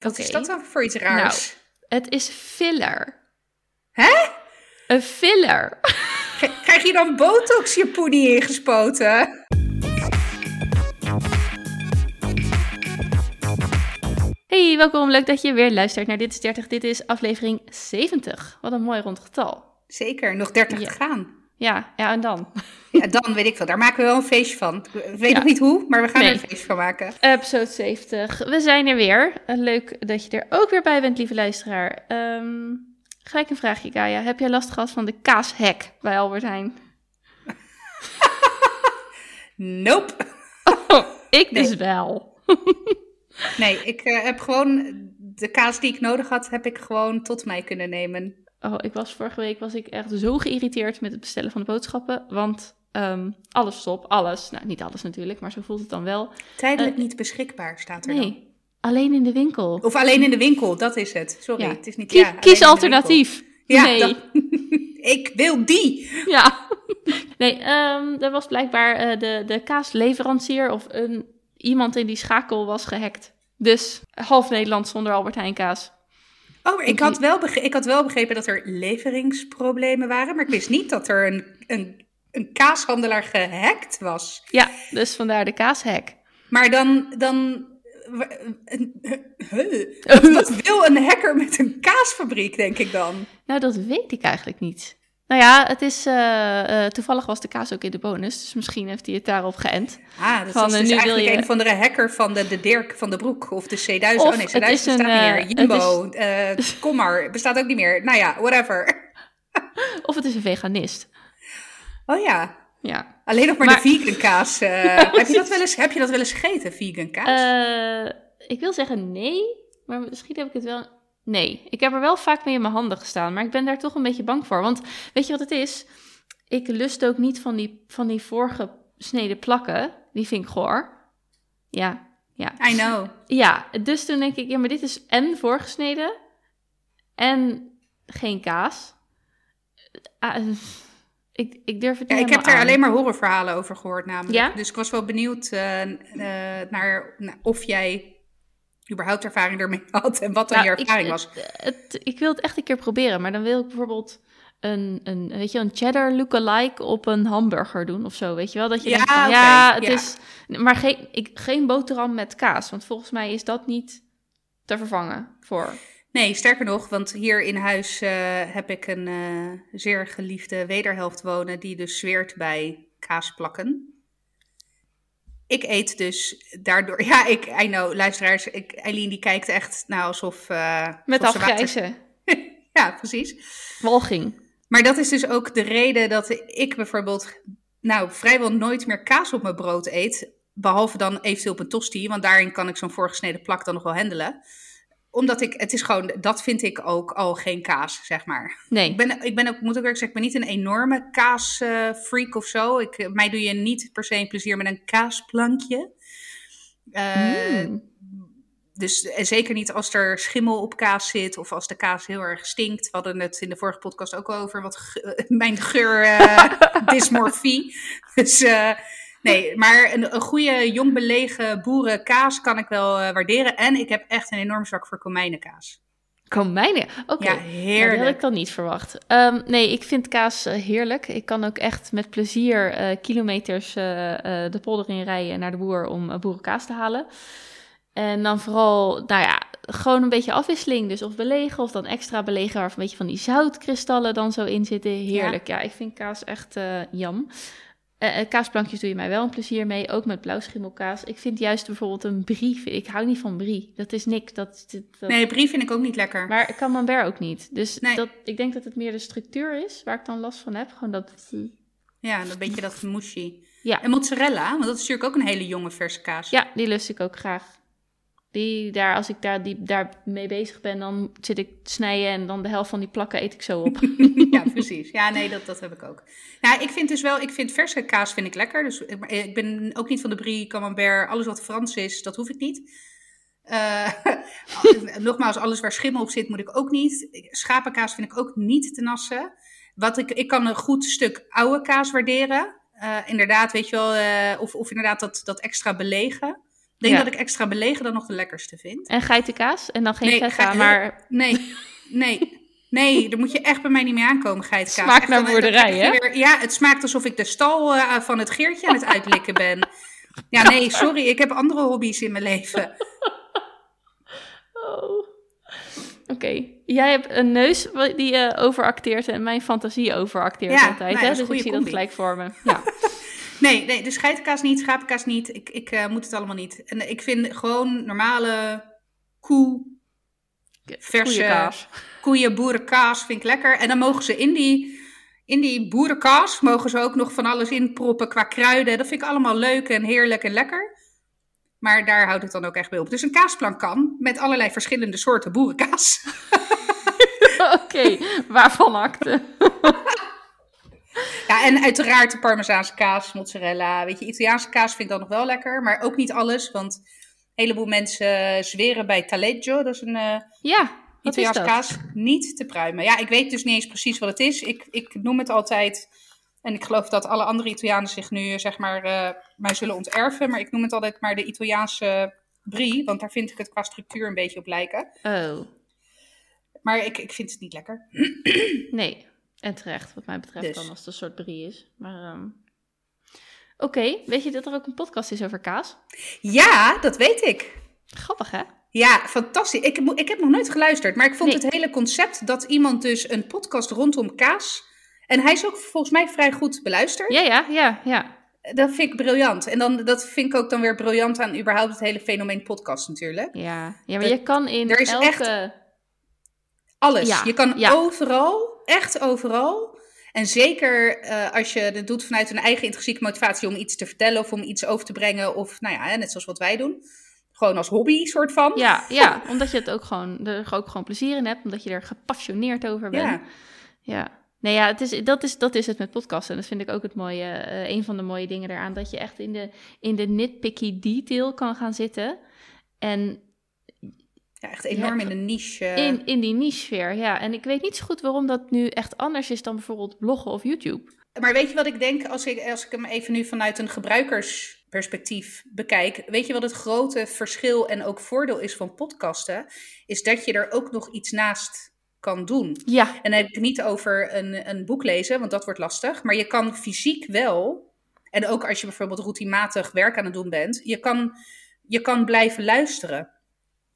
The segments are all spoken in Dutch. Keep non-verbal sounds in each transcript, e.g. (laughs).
Wat is dat dan voor iets raars? Nou, het is filler. Hè? Een filler. Krijg je dan botox je poenie ingespoten? Hey, welkom. Leuk dat je weer luistert naar Dit is 30. Dit is aflevering 70. Wat een mooi rond getal. Zeker, nog 30 Ja. te gaan. Ja, ja, en dan? (laughs) Ja, dan weet ik veel. Daar maken we wel een feestje van. Ik weet Ja. nog niet hoe, maar we gaan Nee. er een feestje van maken. Episode 70. We zijn er weer. Eh, Leuk dat je er ook weer bij bent, lieve luisteraar. Ehm, gelijk een vraagje, Gaia. Heb jij last gehad van de kaashek bij Albert Heijn? (laughs) Nope. (laughs) Oh, ik dus wel. Nee, ik eh, heb gewoon de kaas die ik nodig had, heb ik gewoon tot mij kunnen nemen. Oh, ik was vorige week was ik echt zo geïrriteerd met het bestellen van de boodschappen. Want ehm, alles stop, alles. Nou, niet alles natuurlijk, maar zo voelt het dan wel. Tijdelijk Eh, niet beschikbaar staat er dan. Nee, alleen in de winkel. Of alleen in de winkel, dat is het. Sorry, Ja. het is niet... Ja, kies de alternatief. nee. Ja, dat- (laughs) ik wil die. Ja. (laughs) Nee, ehm er was blijkbaar eh, de, de kaasleverancier of een, iemand in die schakel was gehackt. Dus half Nederland zonder Albert Heijn kaas. Oh, maar ik had, wel begrepen, ik had wel begrepen dat er leveringsproblemen waren, maar ik wist niet dat er een, een, een kaashandelaar gehackt was. Ja, dus vandaar de kaashack. Maar dan, dan (laughs) wat wil een hacker met een kaasfabriek, denk ik dan? Nou, dat weet ik eigenlijk niet. Nou ja, het is, eh, eh, toevallig was de kaas ook in de bonus, dus misschien heeft hij het daarop geënt. Ah, dat Van, was eh, dus nu wil eigenlijk je- een of andere hacker van de, de Dirk van de Broek of de C1000. Of oh nee, het C1000 is bestaat een, niet meer. het Jumbo, eh Commar, bestaat ook niet meer. Nou ja, whatever. (laughs) Of het is een veganist. Oh ja, Ja. alleen nog maar, Maar- de vegan kaas. (laughs) heb, je dat wel eens, heb je dat wel eens gegeten, vegan kaas? Ik wil zeggen nee, maar misschien heb ik het wel. Nee, ik heb er wel vaak mee in mijn handen gestaan, maar ik ben daar toch een beetje bang voor. Want weet je wat het is? Ik lust ook niet van die, van die voorgesneden plakken. Die vind ik goor. Ja, ja. I know. Ja, dus toen denk ik, ja, maar dit is en voorgesneden en geen kaas. Ah, eh, ik, ik durf het niet Ja, ik heb daar aan. alleen maar horrorverhalen over gehoord namelijk. Ja? Dus ik was wel benieuwd eh, eh, naar, naar of jij überhaupt ervaring ermee (laughs) had en wat dan Nou, je ervaring ik, was. Het, het- ik wil het echt een keer proberen, maar dan wil ik bijvoorbeeld een, een, weet je, een cheddar lookalike op een hamburger doen of zo, weet je wel? Dat je Ja, denkt van, ja, het ja. is... Maar geen, ik, geen boterham met kaas, want volgens mij is dat niet te vervangen voor... Nee, sterker nog, want hier in huis eh, heb ik een eh, zeer geliefde wederhelft wonen die dus zweert bij kaasplakken. Ik eet dus daardoor, (laughs) ja, ik, I know, luisteraars, ik, Eileen die kijkt echt nou alsof... eh, Met alsof afgrijzen. (laughs) Ja, precies. Walging. Maar dat is dus ook de reden dat ik bijvoorbeeld nou vrijwel nooit meer kaas op mijn brood eet. Behalve dan eventueel op een tosti, want daarin kan ik zo'n voorgesneden plak dan nog wel handelen. Omdat ik, het is gewoon, dat vind ik ook al geen kaas, zeg maar. Nee. Ik ben, ik ben ook, moet ook eerlijk zeggen, ik ben niet een enorme kaasfreak of zo. Ik, eh, mij doe je niet per se een plezier met een kaasplankje. Mm. dus en zeker niet als er schimmel op kaas zit of als de kaas heel erg stinkt. We hadden het in de vorige podcast ook over wat (laughs) mijn geur eh, (laughs) dysmorfie. Dus eh, nee, maar een, een goede jong belegen boerenkaas kan ik wel eh, waarderen. En ik heb echt een enorm zwak voor komijnenkaas. Komijnen. Oké. Ja, Nou, die had heerlijk. ik dan niet verwacht. Ehm, nee, ik vind kaas eh, heerlijk. Ik kan ook echt met plezier eh, kilometers de polder in rijden naar de boer om boerenkaas te halen. En dan vooral, nou ja, gewoon een beetje afwisseling. Dus of belegen of dan extra belegen waar een beetje van die zoutkristallen dan zo in zitten. Heerlijk. Ja, ik vind kaas echt jam. Eh, eh, kaasplankjes doe je mij wel een plezier mee, ook met blauwschimmelkaas. Ik vind juist bijvoorbeeld een brie, ik hou niet van brie. Dat is niks. Dat, dat, dat- Nee, brie vind ik ook niet lekker. maar camembert ook niet. Dus Nee. dat, ik denk dat het meer de structuur is waar ik dan last van heb. Gewoon dat... Ja, een beetje dat mushy. Ja, En mozzarella, want dat is natuurlijk ook een hele jonge verse kaas. ja, die lust ik ook graag. Die daar, als ik daar, die, daar mee bezig ben, dan zit ik snijden en dan de helft van die plakken eet ik zo op. (laughs) ja, precies. Ja, nee, dat, dat heb ik ook. Nou, ik vind dus wel, ik vind verse kaas vind ik lekker. Dus ik, maar ik ben ook niet van de brie, camembert, alles wat Frans is, dat hoef ik niet. Eh, (laughs) nogmaals, alles waar schimmel op zit, moet ik ook niet. Schapenkaas vind ik ook niet te nassen. Wat ik, ik kan een goed stuk oude kaas waarderen. Eh, inderdaad, weet je wel, eh, of, of inderdaad dat, dat extra belegen. Ik denk Ja. dat ik extra belegen dan nog de lekkerste vind. En geitenkaas? En dan geen Nee, feta, maar Nee, (laughs) nee. Nee, daar moet je echt bij mij niet mee aankomen, geitenkaas. Smaakt naar boerderij, hè? weer- ja, het smaakt alsof ik de stal eh, van het Geertje aan het uitlikken ben. (laughs) Ja, nee, sorry, ik heb andere hobby's in mijn leven. Oh. Oké, jij hebt een neus die je overacteert en mijn fantasie overacteert Ja, altijd. nou ja, hè? dat is Dus ik zie dat combi. gelijk voor me. (laughs) Ja. Nee, nee, dus geitenkaas niet, schapenkaas niet. Ik, ik eh, moet het allemaal niet. En ik vind gewoon normale koe, verse koeien, boerenkaas vind ik lekker. En dan mogen ze in die, in die boerenkaas, mogen ze ook nog van alles inproppen qua kruiden. Dat vind ik allemaal leuk en heerlijk en lekker. Maar daar houdt het dan ook echt bij op. Dus een kaasplan kan, met allerlei verschillende soorten boerenkaas. (laughs) Oké, waarvan akte? (laughs) Ja, en uiteraard de Parmezaanse kaas, mozzarella. Weet je, Italiaanse kaas vind ik dan nog wel lekker, maar ook niet alles. Want een heleboel mensen zweren bij taleggio, dat is een eh Ja, Italiaanse kaas, niet te pruimen. Ja, ik weet dus niet eens precies wat het is. Ik, ik noem het altijd, en ik geloof dat alle andere Italianen zich nu, zeg maar, eh, mij zullen onterven. Maar ik noem het altijd maar de Italiaanse brie, want daar vind ik het qua structuur een beetje op lijken. Oh, Maar ik, ik vind het niet lekker. nee. En terecht, wat mij betreft Dus. dan als het een soort brie is. Maar, ehm, oké, weet je dat er ook een podcast is over kaas? Ja, dat weet ik. Grappig, hè? Ja, fantastisch. Ik, heb- ik heb nog nooit geluisterd, maar ik vond Nee. het hele concept dat iemand dus een podcast rondom kaas. En hij is ook volgens mij vrij goed beluisterd. Ja, ja, ja, ja. Dat vind ik briljant. En dan, dat vind ik ook dan weer briljant aan überhaupt het hele fenomeen podcast natuurlijk. Ja, ja maar je kan in er is elke... echt- Alles. Ja, je kan ja. overal, echt overal. En zeker eh, als je het doet vanuit een eigen intrinsieke motivatie om iets te vertellen of om iets over te brengen. Of nou ja, net zoals wat wij doen. Gewoon als hobby soort van. Ja, ja, (laughs) omdat je het ook gewoon, er ook gewoon plezier in hebt, omdat je er gepassioneerd over bent. Ja. Ja. Nee, ja, het is, dat, is, dat is het met podcasten. En dat vind ik ook het mooie, eh, een van de mooie dingen eraan. Dat je echt in de, in de nitpicky detail kan gaan zitten. En Ja, echt enorm Ja, in de niche. in, in die niche-sfeer, ja. En ik weet niet zo goed waarom dat nu echt anders is dan bijvoorbeeld bloggen of YouTube. Maar weet je wat ik denk als ik, als ik hem even nu vanuit een gebruikersperspectief bekijk? Weet je wat het grote verschil en ook voordeel is van podcasten? Is dat je er ook nog iets naast kan doen. Ja, En dan heb ik het niet over een, een boek lezen, want dat wordt lastig. Maar je kan fysiek wel, en ook als je bijvoorbeeld routinematig werk aan het doen bent, je kan, je kan blijven luisteren.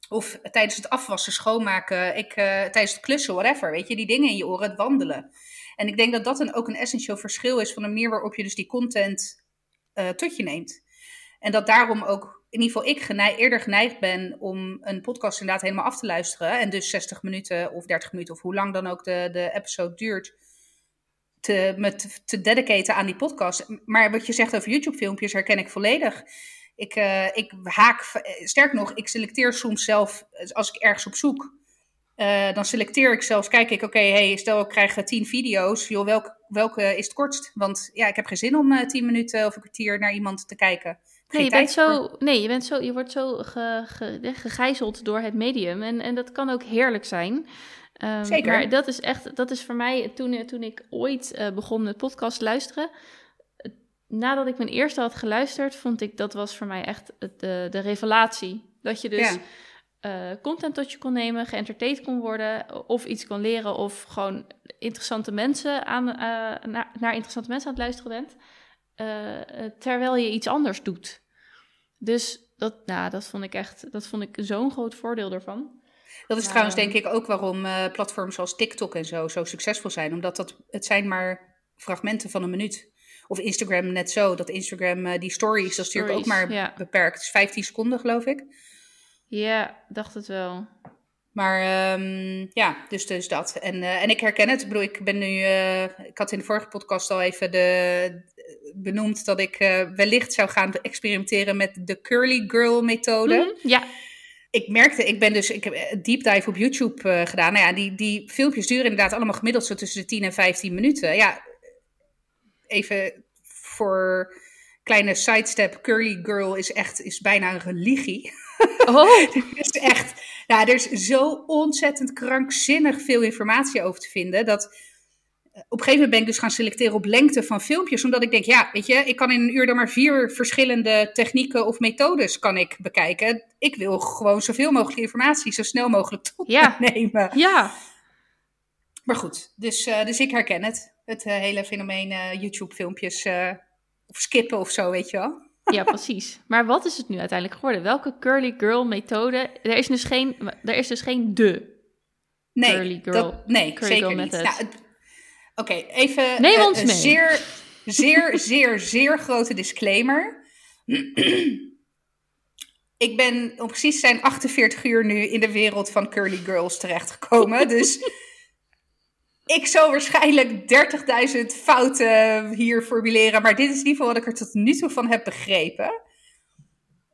Of tijdens het afwassen, schoonmaken, ik, eh, tijdens het klussen, whatever. Weet je, die dingen in je oren, het wandelen. En ik denk dat dat een, ook een essentieel verschil is van de manier waarop je dus die content eh, tot je neemt. En dat daarom ook, in ieder geval ik eerder geneigd ben om een podcast inderdaad helemaal af te luisteren. En dus 60 minuten of 30 minuten of hoe lang dan ook de, de episode duurt. Te, me te, te dedicaten aan die podcast. Maar wat je zegt over YouTube filmpjes herken ik volledig. Ik, eh, ik haak, eh, sterker nog, ik selecteer soms zelf, eh, als ik ergens op zoek, dan selecteer ik zelfs, kijk ik, oké, hey, stel ik krijg 10 video's, joh, welke, welke is het kortst? Want ja, ik heb geen zin om 10 minuten of een kwartier naar iemand te kijken. nee, je bent voor. zo, nee, je bent zo, je wordt zo ge, ge- ja, gegijzeld door het medium. En, en dat kan ook heerlijk zijn. Ehm, Zeker. Maar dat is echt, dat is voor mij, toen, toen ik ooit begon met podcast luisteren, nadat ik mijn eerste had geluisterd, vond ik dat was voor mij echt de, de revelatie. Dat je dus Ja. eh, content tot je kon nemen, geëntertained kon worden, of iets kon leren, of gewoon interessante mensen aan, eh, naar, naar interessante mensen aan het luisteren bent, eh, terwijl je iets anders doet. Dus dat, nou, dat vond ik echt, dat vond ik zo'n groot voordeel ervan. Dat is trouwens denk ik ook waarom platforms als TikTok en zo zo succesvol zijn. Omdat dat, het zijn maar fragmenten van een minuut. Of Instagram net zo. Dat Instagram, eh, die stories, dat is natuurlijk ook maar ja. beperkt. Het is 15 seconden geloof ik. Ja, dacht het wel. Maar ehm, ja, dus, dus dat. En, eh, en ik herken het. Ik bedoel, ik ben nu. eh, ik had in de vorige podcast al even de, benoemd dat ik wellicht zou gaan experimenteren met de Curly Girl methode. Mhm, Ja, Ik merkte, ik ben dus, ik heb een deep dive op YouTube gedaan. Nou ja, die, die filmpjes duren inderdaad allemaal gemiddeld zo tussen de 10 en 15 minuten. Ja, even voor kleine sidestep. Curly Girl is echt, is bijna een religie. oh, (laughs) is echt, nou, er is zo ontzettend krankzinnig veel informatie over te vinden. Dat op een gegeven moment ben ik dus gaan selecteren op lengte van filmpjes. Omdat ik denk, ja, weet je, ik kan in een uur er maar vier verschillende technieken of methodes kan ik bekijken. Ik wil gewoon zoveel mogelijk informatie zo snel mogelijk tot (laughs) Ja. nemen. Ja, Maar goed, dus, eh, dus ik herken het. Het eh, hele fenomeen eh, YouTube-filmpjes eh, of skippen of zo, weet je wel. ja, precies. Maar wat is het nu uiteindelijk geworden? Welke curly girl methode? Er is dus geen, er is dus geen de. Nee, Curly girl- dat, nee curly zeker girl niet. Nou, Oké, even Neem ons een mee. zeer, zeer, zeer, zeer grote disclaimer. Ik ben om precies zijn 48 uur nu in de wereld van curly girls terechtgekomen. dus ik zal waarschijnlijk 30.000 fouten hier formuleren. Maar dit is in ieder geval wat ik er tot nu toe van heb begrepen.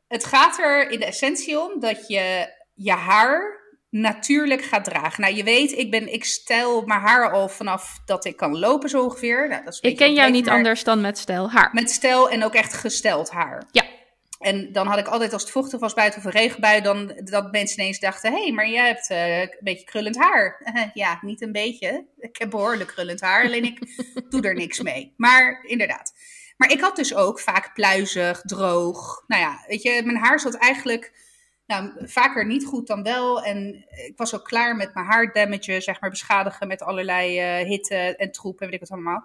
Het gaat er in de essentie om dat je je haar natuurlijk gaat dragen. Nou, je weet, ik, ben, ik stijl mijn haar al vanaf dat ik kan lopen zo ongeveer. Nou, dat is Ik ken jou niet maar anders dan met stijl haar. Met stijl en ook echt gesteld haar. Ja. En dan had ik altijd, als het vochtig was buiten of een regenbui, dan dat mensen ineens dachten: hé, hey, maar jij hebt eh, een beetje krullend haar. (laughs) ja, niet een beetje. Ik heb behoorlijk krullend haar, alleen ik (laughs) doe er niks mee. Maar inderdaad. Maar ik had dus ook vaak pluizig, droog. Nou ja, weet je, mijn haar zat eigenlijk nou, vaker niet goed dan wel. En ik was ook klaar met mijn haardamagen, zeg maar, beschadigen met allerlei eh, hitte en troep en weet ik wat allemaal.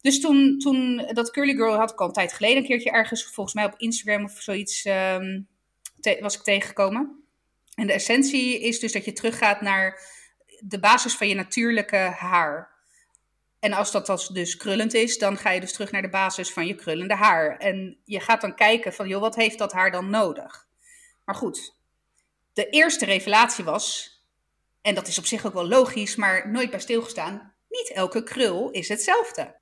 Dus toen, toen, dat Curly Girl had ik al een tijd geleden een keertje ergens, volgens mij op Instagram of zoiets, ehm, was ik tegengekomen. En de essentie is dus dat je teruggaat naar de basis van je natuurlijke haar. En als dat dus krullend is, dan ga je dus terug naar de basis van je krullende haar. En je gaat dan kijken van, joh, wat heeft dat haar dan nodig? Maar goed, de eerste revelatie was, en dat is op zich ook wel logisch, maar nooit bij stilgestaan, niet elke krul is hetzelfde.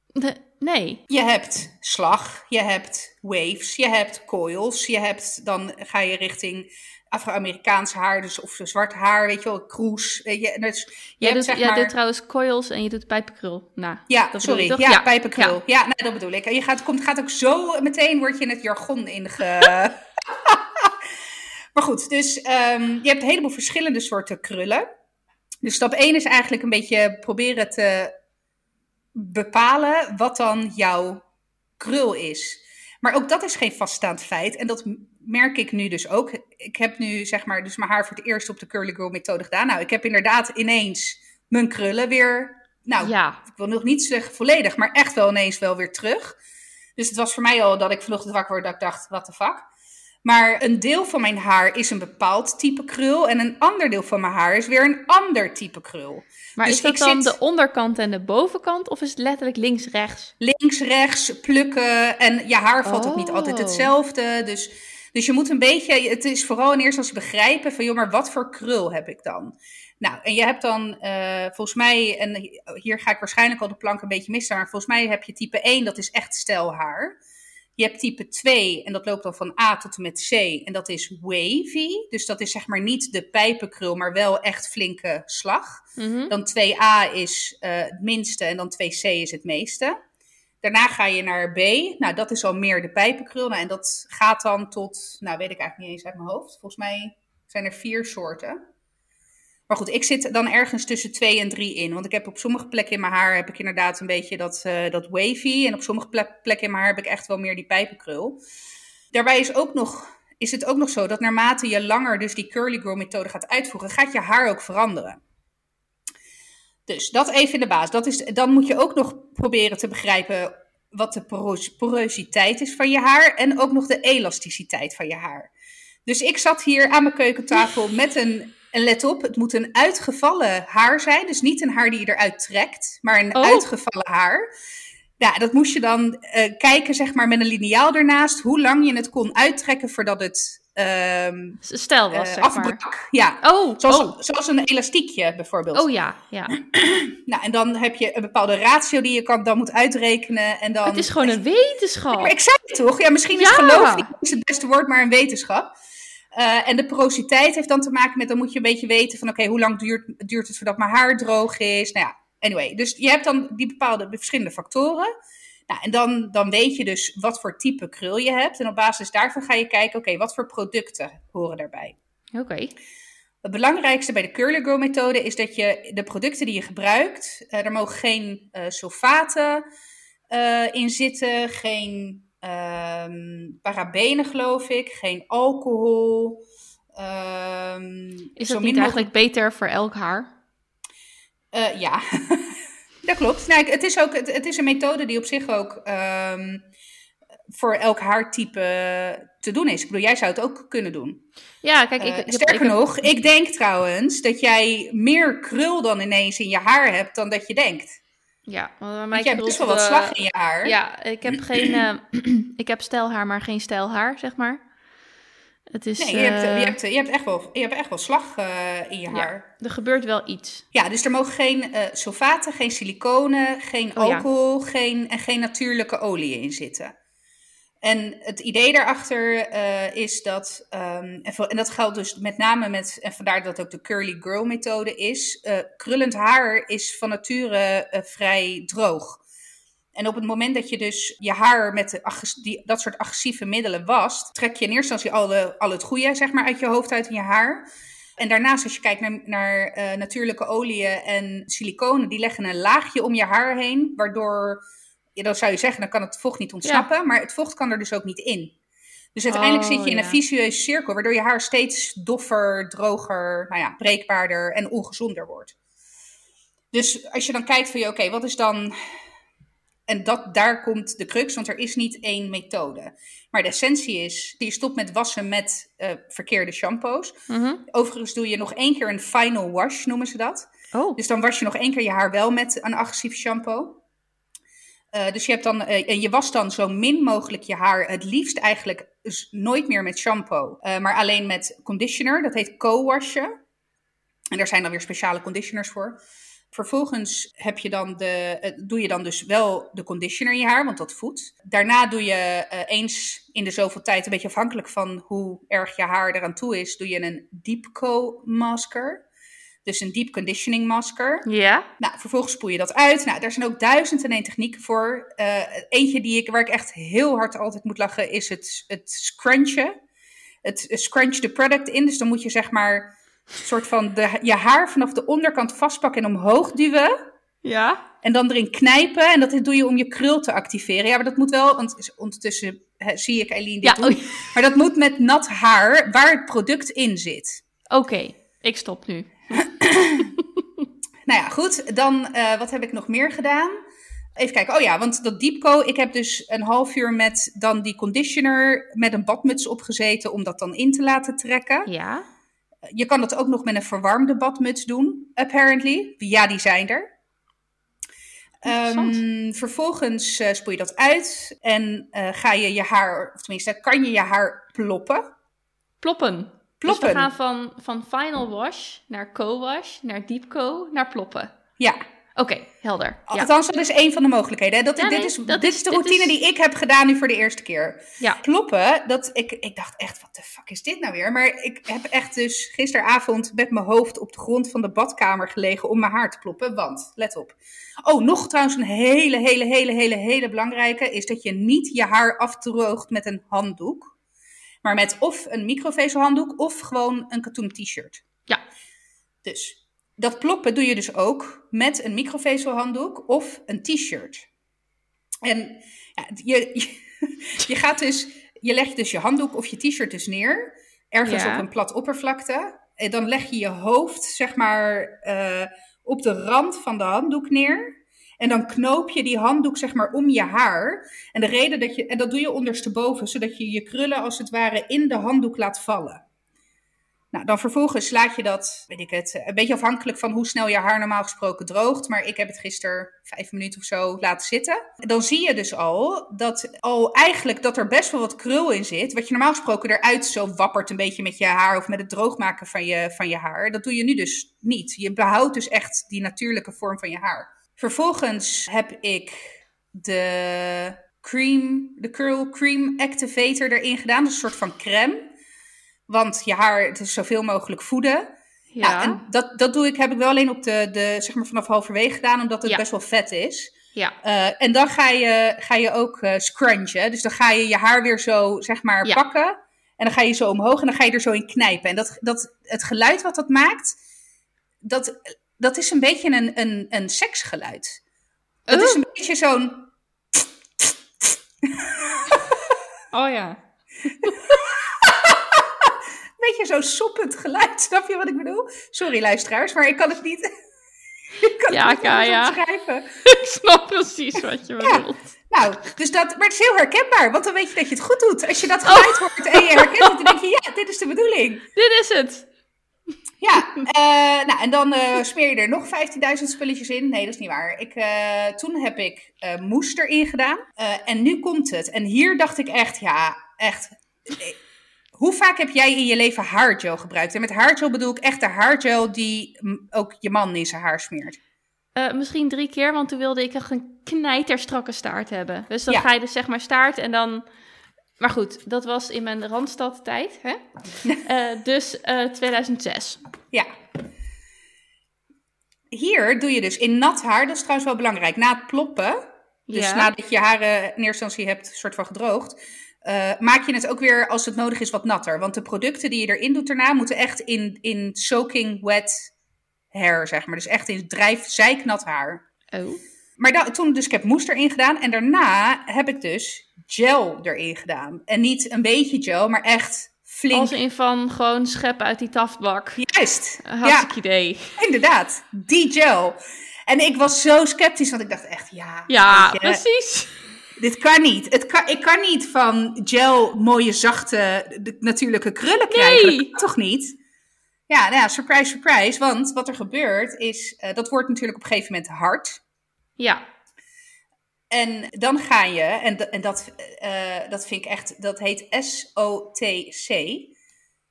Nee. Je hebt slag, je hebt waves, je hebt coils, je hebt, dan ga je richting Afro-Amerikaans haar, dus of zwart haar, weet je wel, kroes. Je, dus je hebt, doet, zeg jij maar, doet trouwens coils en je doet pijpenkrul. Nou, ja, sorry, ja, Ja. pijpenkrul. Ja, nou, dat bedoel ik. En je gaat, komt, gaat ook zo meteen, word je in het jargon inge... (laughs) maar goed, dus ehm, je hebt een heleboel verschillende soorten krullen. Dus stap 1 is eigenlijk een beetje proberen te bepalen wat dan jouw krul is. Maar ook dat is geen vaststaand feit. En dat merk ik nu dus ook. Ik heb nu zeg maar dus mijn haar voor het eerst op de Curly Girl methode gedaan. Nou, ik heb inderdaad ineens mijn krullen weer... Nou, ja. ik wil nog niet zeggen volledig, maar echt wel ineens wel weer terug. Dus het was voor mij al dat ik vanochtend wakker word dat ik dacht, what the fuck. Maar een deel van mijn haar is een bepaald type krul en een ander deel van mijn haar is weer een ander type krul. Maar Dus is dat dan zit- de onderkant en de bovenkant of is het letterlijk links-rechts? Links, rechts, plukken en je haar valt ook niet altijd Oh. hetzelfde. Dus, dus je moet een beetje, het is vooral in eerste instantie begrijpen van, joh, maar wat voor krul heb ik dan? Nou, en je hebt dan eh, volgens mij, en hier ga ik waarschijnlijk al de plank een beetje missen, maar volgens mij heb je type 1, dat is echt stijlhaar. Je hebt type 2 en dat loopt dan van A tot en met C en dat is wavy. Dus dat is zeg maar niet de pijpenkrul, maar wel echt flinke slag. Mhm. Dan 2A is eh, het minste en dan 2C is het meeste. Daarna ga je naar B. Nou, dat is al meer de pijpenkrul. Nou, en dat gaat dan tot, nou weet ik eigenlijk niet eens uit mijn hoofd. Volgens mij zijn er vier soorten. Maar goed, ik zit dan ergens tussen 2 en 3 in. Want ik heb op sommige plekken in mijn haar heb ik inderdaad een beetje dat, eh, dat wavy. En op sommige ple- plekken in mijn haar heb ik echt wel meer die pijpenkrul. Daarbij is, ook nog, is het ook nog zo dat naarmate je langer dus die curly girl methode gaat uitvoeren, gaat je haar ook veranderen. Dus dat even in de baas. Dat is, dan moet je ook nog proberen te begrijpen wat de poros- porositeit is van je haar en ook nog de elasticiteit van je haar. Dus ik zat hier aan mijn keukentafel met een, en let op, het moet een uitgevallen haar zijn. Dus niet een haar die je eruit trekt, maar een Oh. uitgevallen haar. Ja, dat moest je dan eh, kijken, zeg maar, met een liniaal ernaast, hoe lang je het kon uittrekken voordat het ehm Stel was, eh, zeg maar. afbrak. Ja, Oh, zoals, oh. zoals een elastiekje bijvoorbeeld. oh ja, ja. (clears throat) Nou, en dan heb je een bepaalde ratio die je kan, dan moet uitrekenen. En dan... Het is gewoon een wetenschap. Maar ik zei het toch? Ja, misschien is geloof niet is het beste woord, maar een wetenschap. Eh, en de porositeit heeft dan te maken met, dan moet je een beetje weten van, oké, hoe lang duurt, duurt het voordat mijn haar droog is? Nou ja, anyway. Dus je hebt dan die bepaalde verschillende factoren. Nou, en dan, dan weet je dus wat voor type krul je hebt. En op basis daarvan ga je kijken, oké, wat voor producten horen daarbij? Oké. Het belangrijkste bij de Curly Girl methode is dat je de producten die je gebruikt, uh, er mogen geen uh, sulfaten uh, in zitten, geen um, parabenen geloof ik, geen alcohol. Um, is dat niet eigenlijk beter voor elk haar? ja, (laughs) dat klopt. Nou, het, is ook, het, het, is een methode die op zich ook um, voor elk haartype te doen is. Ik bedoel, jij zou het ook kunnen doen. Ja, kijk, ik, uh, sterker ik, nog, ik denk trouwens dat jij meer krul dan ineens in je haar hebt dan dat je denkt. Ja, maar mij je hebt best wel wat slag in je haar. Ja, ik heb geen, uh, (clears throat) ik heb stijlhaar, maar geen stijlhaar, zeg maar. Het is, nee, je, hebt, je, hebt, je, hebt echt wel, je hebt echt wel slag uh, in je haar. Er gebeurt wel iets. Ja, dus er mogen geen uh, sulfaten, geen siliconen, geen oh, alcohol ja. geen, en geen natuurlijke oliën in zitten. En het idee daarachter uh, is dat, um, en, en, dat geldt dus met name met, en vandaar dat ook de curly girl methode is, uh, krullend haar is van nature uh, vrij droog. En op het moment dat je dus je haar met die, dat soort agressieve middelen wast, trek je in eerste instantie al, al het goede zeg maar, uit je hoofd, uit in je haar. En daarnaast, als je kijkt naar, naar natuurlijke oliën en siliconen, die leggen een laagje om je haar heen, waardoor ja, dan zou je zeggen, dan kan het vocht niet ontsnappen, ja. maar het vocht kan er dus ook niet in. Dus uiteindelijk Oh, zit je in een vicieuze cirkel, waardoor je haar steeds doffer, droger, nou ja, breekbaarder en ongezonder wordt. Dus als je dan kijkt van, oké, okay, wat is dan... En dat, daar komt de crux, want er is niet één methode. Maar de essentie is, je stopt met wassen met uh, verkeerde shampoos. Mm -hmm. Overigens doe je nog één keer een final wash, noemen ze dat. Oh. Dus dan was je nog één keer je haar wel met een agressief shampoo. Uh, dus je, hebt dan, uh, en je wast dan zo min mogelijk je haar. Het liefst eigenlijk dus nooit meer met shampoo, uh, maar alleen met conditioner. Dat heet co-washen. En daar zijn dan weer speciale conditioners voor. Vervolgens heb je dan de, doe je dan dus wel de conditioner in je haar, want dat voedt. Daarna doe je eens in de zoveel tijd, een beetje afhankelijk van hoe erg je haar eraan toe is, doe je een deep co-masker. Dus een deep conditioning masker. Ja. Nou, vervolgens spoel je dat uit. Nou, daar zijn ook duizend en één technieken voor. Uh, eentje die ik, waar ik echt heel hard altijd moet lachen, is het, het scrunchen. Het scrunch the product in. Dus dan moet je zeg maar soort van de, je haar vanaf de onderkant vastpakken en omhoog duwen. Ja. En dan erin knijpen. En dat doe je om je krul te activeren. Ja, maar dat moet wel, want ondertussen zie ik Eileen dit ja, doen. oh. Maar dat moet met nat haar waar het product in zit. Oké, okay, ik stop nu. (coughs) nou ja, goed. Dan, uh, wat heb ik nog meer gedaan? Even kijken. Oh ja, want dat Deepco, ik heb dus een half uur met dan die conditioner met een badmuts opgezeten om dat dan in te laten trekken. Ja. Je kan dat ook nog met een verwarmde badmuts doen, apparently. Ja, die zijn er. Um, vervolgens uh, spoel je dat uit en uh, ga je je haar, of tenminste, kan je je haar ploppen. Ploppen. Ploppen. Dus we gaan van, van final wash naar co-wash, naar deep co, naar ploppen. Ja. Oké, okay, helder. Ja. Althans, dat is één van de mogelijkheden. Dat, ja, dit, is, dat dit is, de dit routine is... die ik heb gedaan nu voor de eerste keer. Ja. Ploppen, dat, ik, ik dacht echt, wat de fuck is dit nou weer? Maar ik heb echt dus gisteravond met mijn hoofd op de grond van de badkamer gelegen om mijn haar te ploppen. Want, let op. Oh, nog trouwens een hele, hele, hele, hele, hele belangrijke is dat je niet je haar afdroogt met een handdoek. Maar met of een microvezelhanddoek of gewoon een katoen t-shirt. Ja. Dus dat ploppen doe je dus ook met een microvezelhanddoek of een t-shirt. En ja, je, je, (laughs) je, gaat dus, je legt dus je handdoek of je t-shirt dus neer, ergens Ja. op een plat oppervlakte. En dan leg je je hoofd, zeg maar, uh, op de rand van de handdoek neer. En dan knoop je die handdoek zeg maar om je haar. En de reden dat je, en dat doe je ondersteboven, zodat je je krullen als het ware in de handdoek laat vallen. Nou, dan vervolgens laat je dat, weet ik het, een beetje afhankelijk van hoe snel je haar normaal gesproken droogt. Maar ik heb het gisteren vijf minuten of zo laten zitten. Dan zie je dus al dat al eigenlijk dat er best wel wat krul in zit. Wat je normaal gesproken eruit zo wappert een beetje met je haar of met het droogmaken van je, van je haar. Dat doe je nu dus niet. Je behoudt dus echt die natuurlijke vorm van je haar. Vervolgens heb ik de cream, de curl cream activator erin gedaan. Is een soort van crème. Want je haar, het is zoveel mogelijk voeden. Ja. Ja, en dat, dat doe ik, heb ik wel alleen op de, de, zeg maar vanaf halverwege gedaan, omdat het Ja. best wel vet is. ja. Uh, en dan ga je, ga je ook uh, scrunchen. Dus dan ga je je haar weer zo, zeg maar, Ja. pakken. En dan ga je zo omhoog en dan ga je er zo in knijpen. En dat, dat, het geluid wat dat maakt, dat, dat is een beetje een, een, een seksgeluid. Dat is Oh. een beetje zo'n... (laughs) Oh ja. (laughs) beetje zo'n soppend geluid. Snap je wat ik bedoel? Sorry luisteraars, maar ik kan het niet... (laughs) ik kan Ja, het niet. Ik snap precies wat je Ja. bedoelt. Nou, dus dat, maar het is heel herkenbaar, want dan weet je dat je het goed doet. Als je Oh. dat geluid hoort en je herkent het, dan denk je, ja, dit is de bedoeling. Dit is het. Ja, eh, nou en dan eh, smeer je er nog 15.000 spulletjes in. Nee, dat is niet waar. Ik, eh, toen heb ik moes erin gedaan en nu komt het. En hier dacht ik echt, ja, echt... Hoe vaak heb jij in je leven haargel gebruikt? En met haargel bedoel ik echt de haargel die mm, ook je man in zijn haar smeert. Misschien drie keer, want toen wilde ik echt een knijterstrakke staart hebben. Dus dan Ja. ga je dus zeg maar staart en dan... Maar goed, dat was in mijn Randstad tijd, hè? (laughs) Eh, dus eh, 2006. Ja. Hier doe je dus in nat haar, dat is trouwens wel belangrijk, na het ploppen, dus ja. nadat je haren in eerste instantie hebt soort van gedroogd, eh, maak je het ook weer als het nodig is wat natter. Want de producten die je erin doet daarna moeten echt in, in soaking wet hair, zeg maar. Dus echt in drijf, zeiknat haar. Oh. Maar da- toen, dus ik heb moes erin gedaan en daarna heb ik dus gel erin gedaan. En niet een beetje gel, maar echt flink. Als in van gewoon scheppen uit die taftbak. Juist. Ja. Hartstikke idee. Inderdaad, die gel. En ik was zo sceptisch, want ik dacht echt, ja, Ja, je, precies. dit kan niet. Het kan, ik kan niet van gel mooie, zachte, de- natuurlijke krullen krijgen. Nee. Toch niet? Ja, nou ja, surprise, surprise. Want wat er gebeurt is, eh, dat wordt natuurlijk op een gegeven moment hard. Ja. En dan ga je, en, en dat, eh, dat vind ik echt, dat heet S-O-T-C.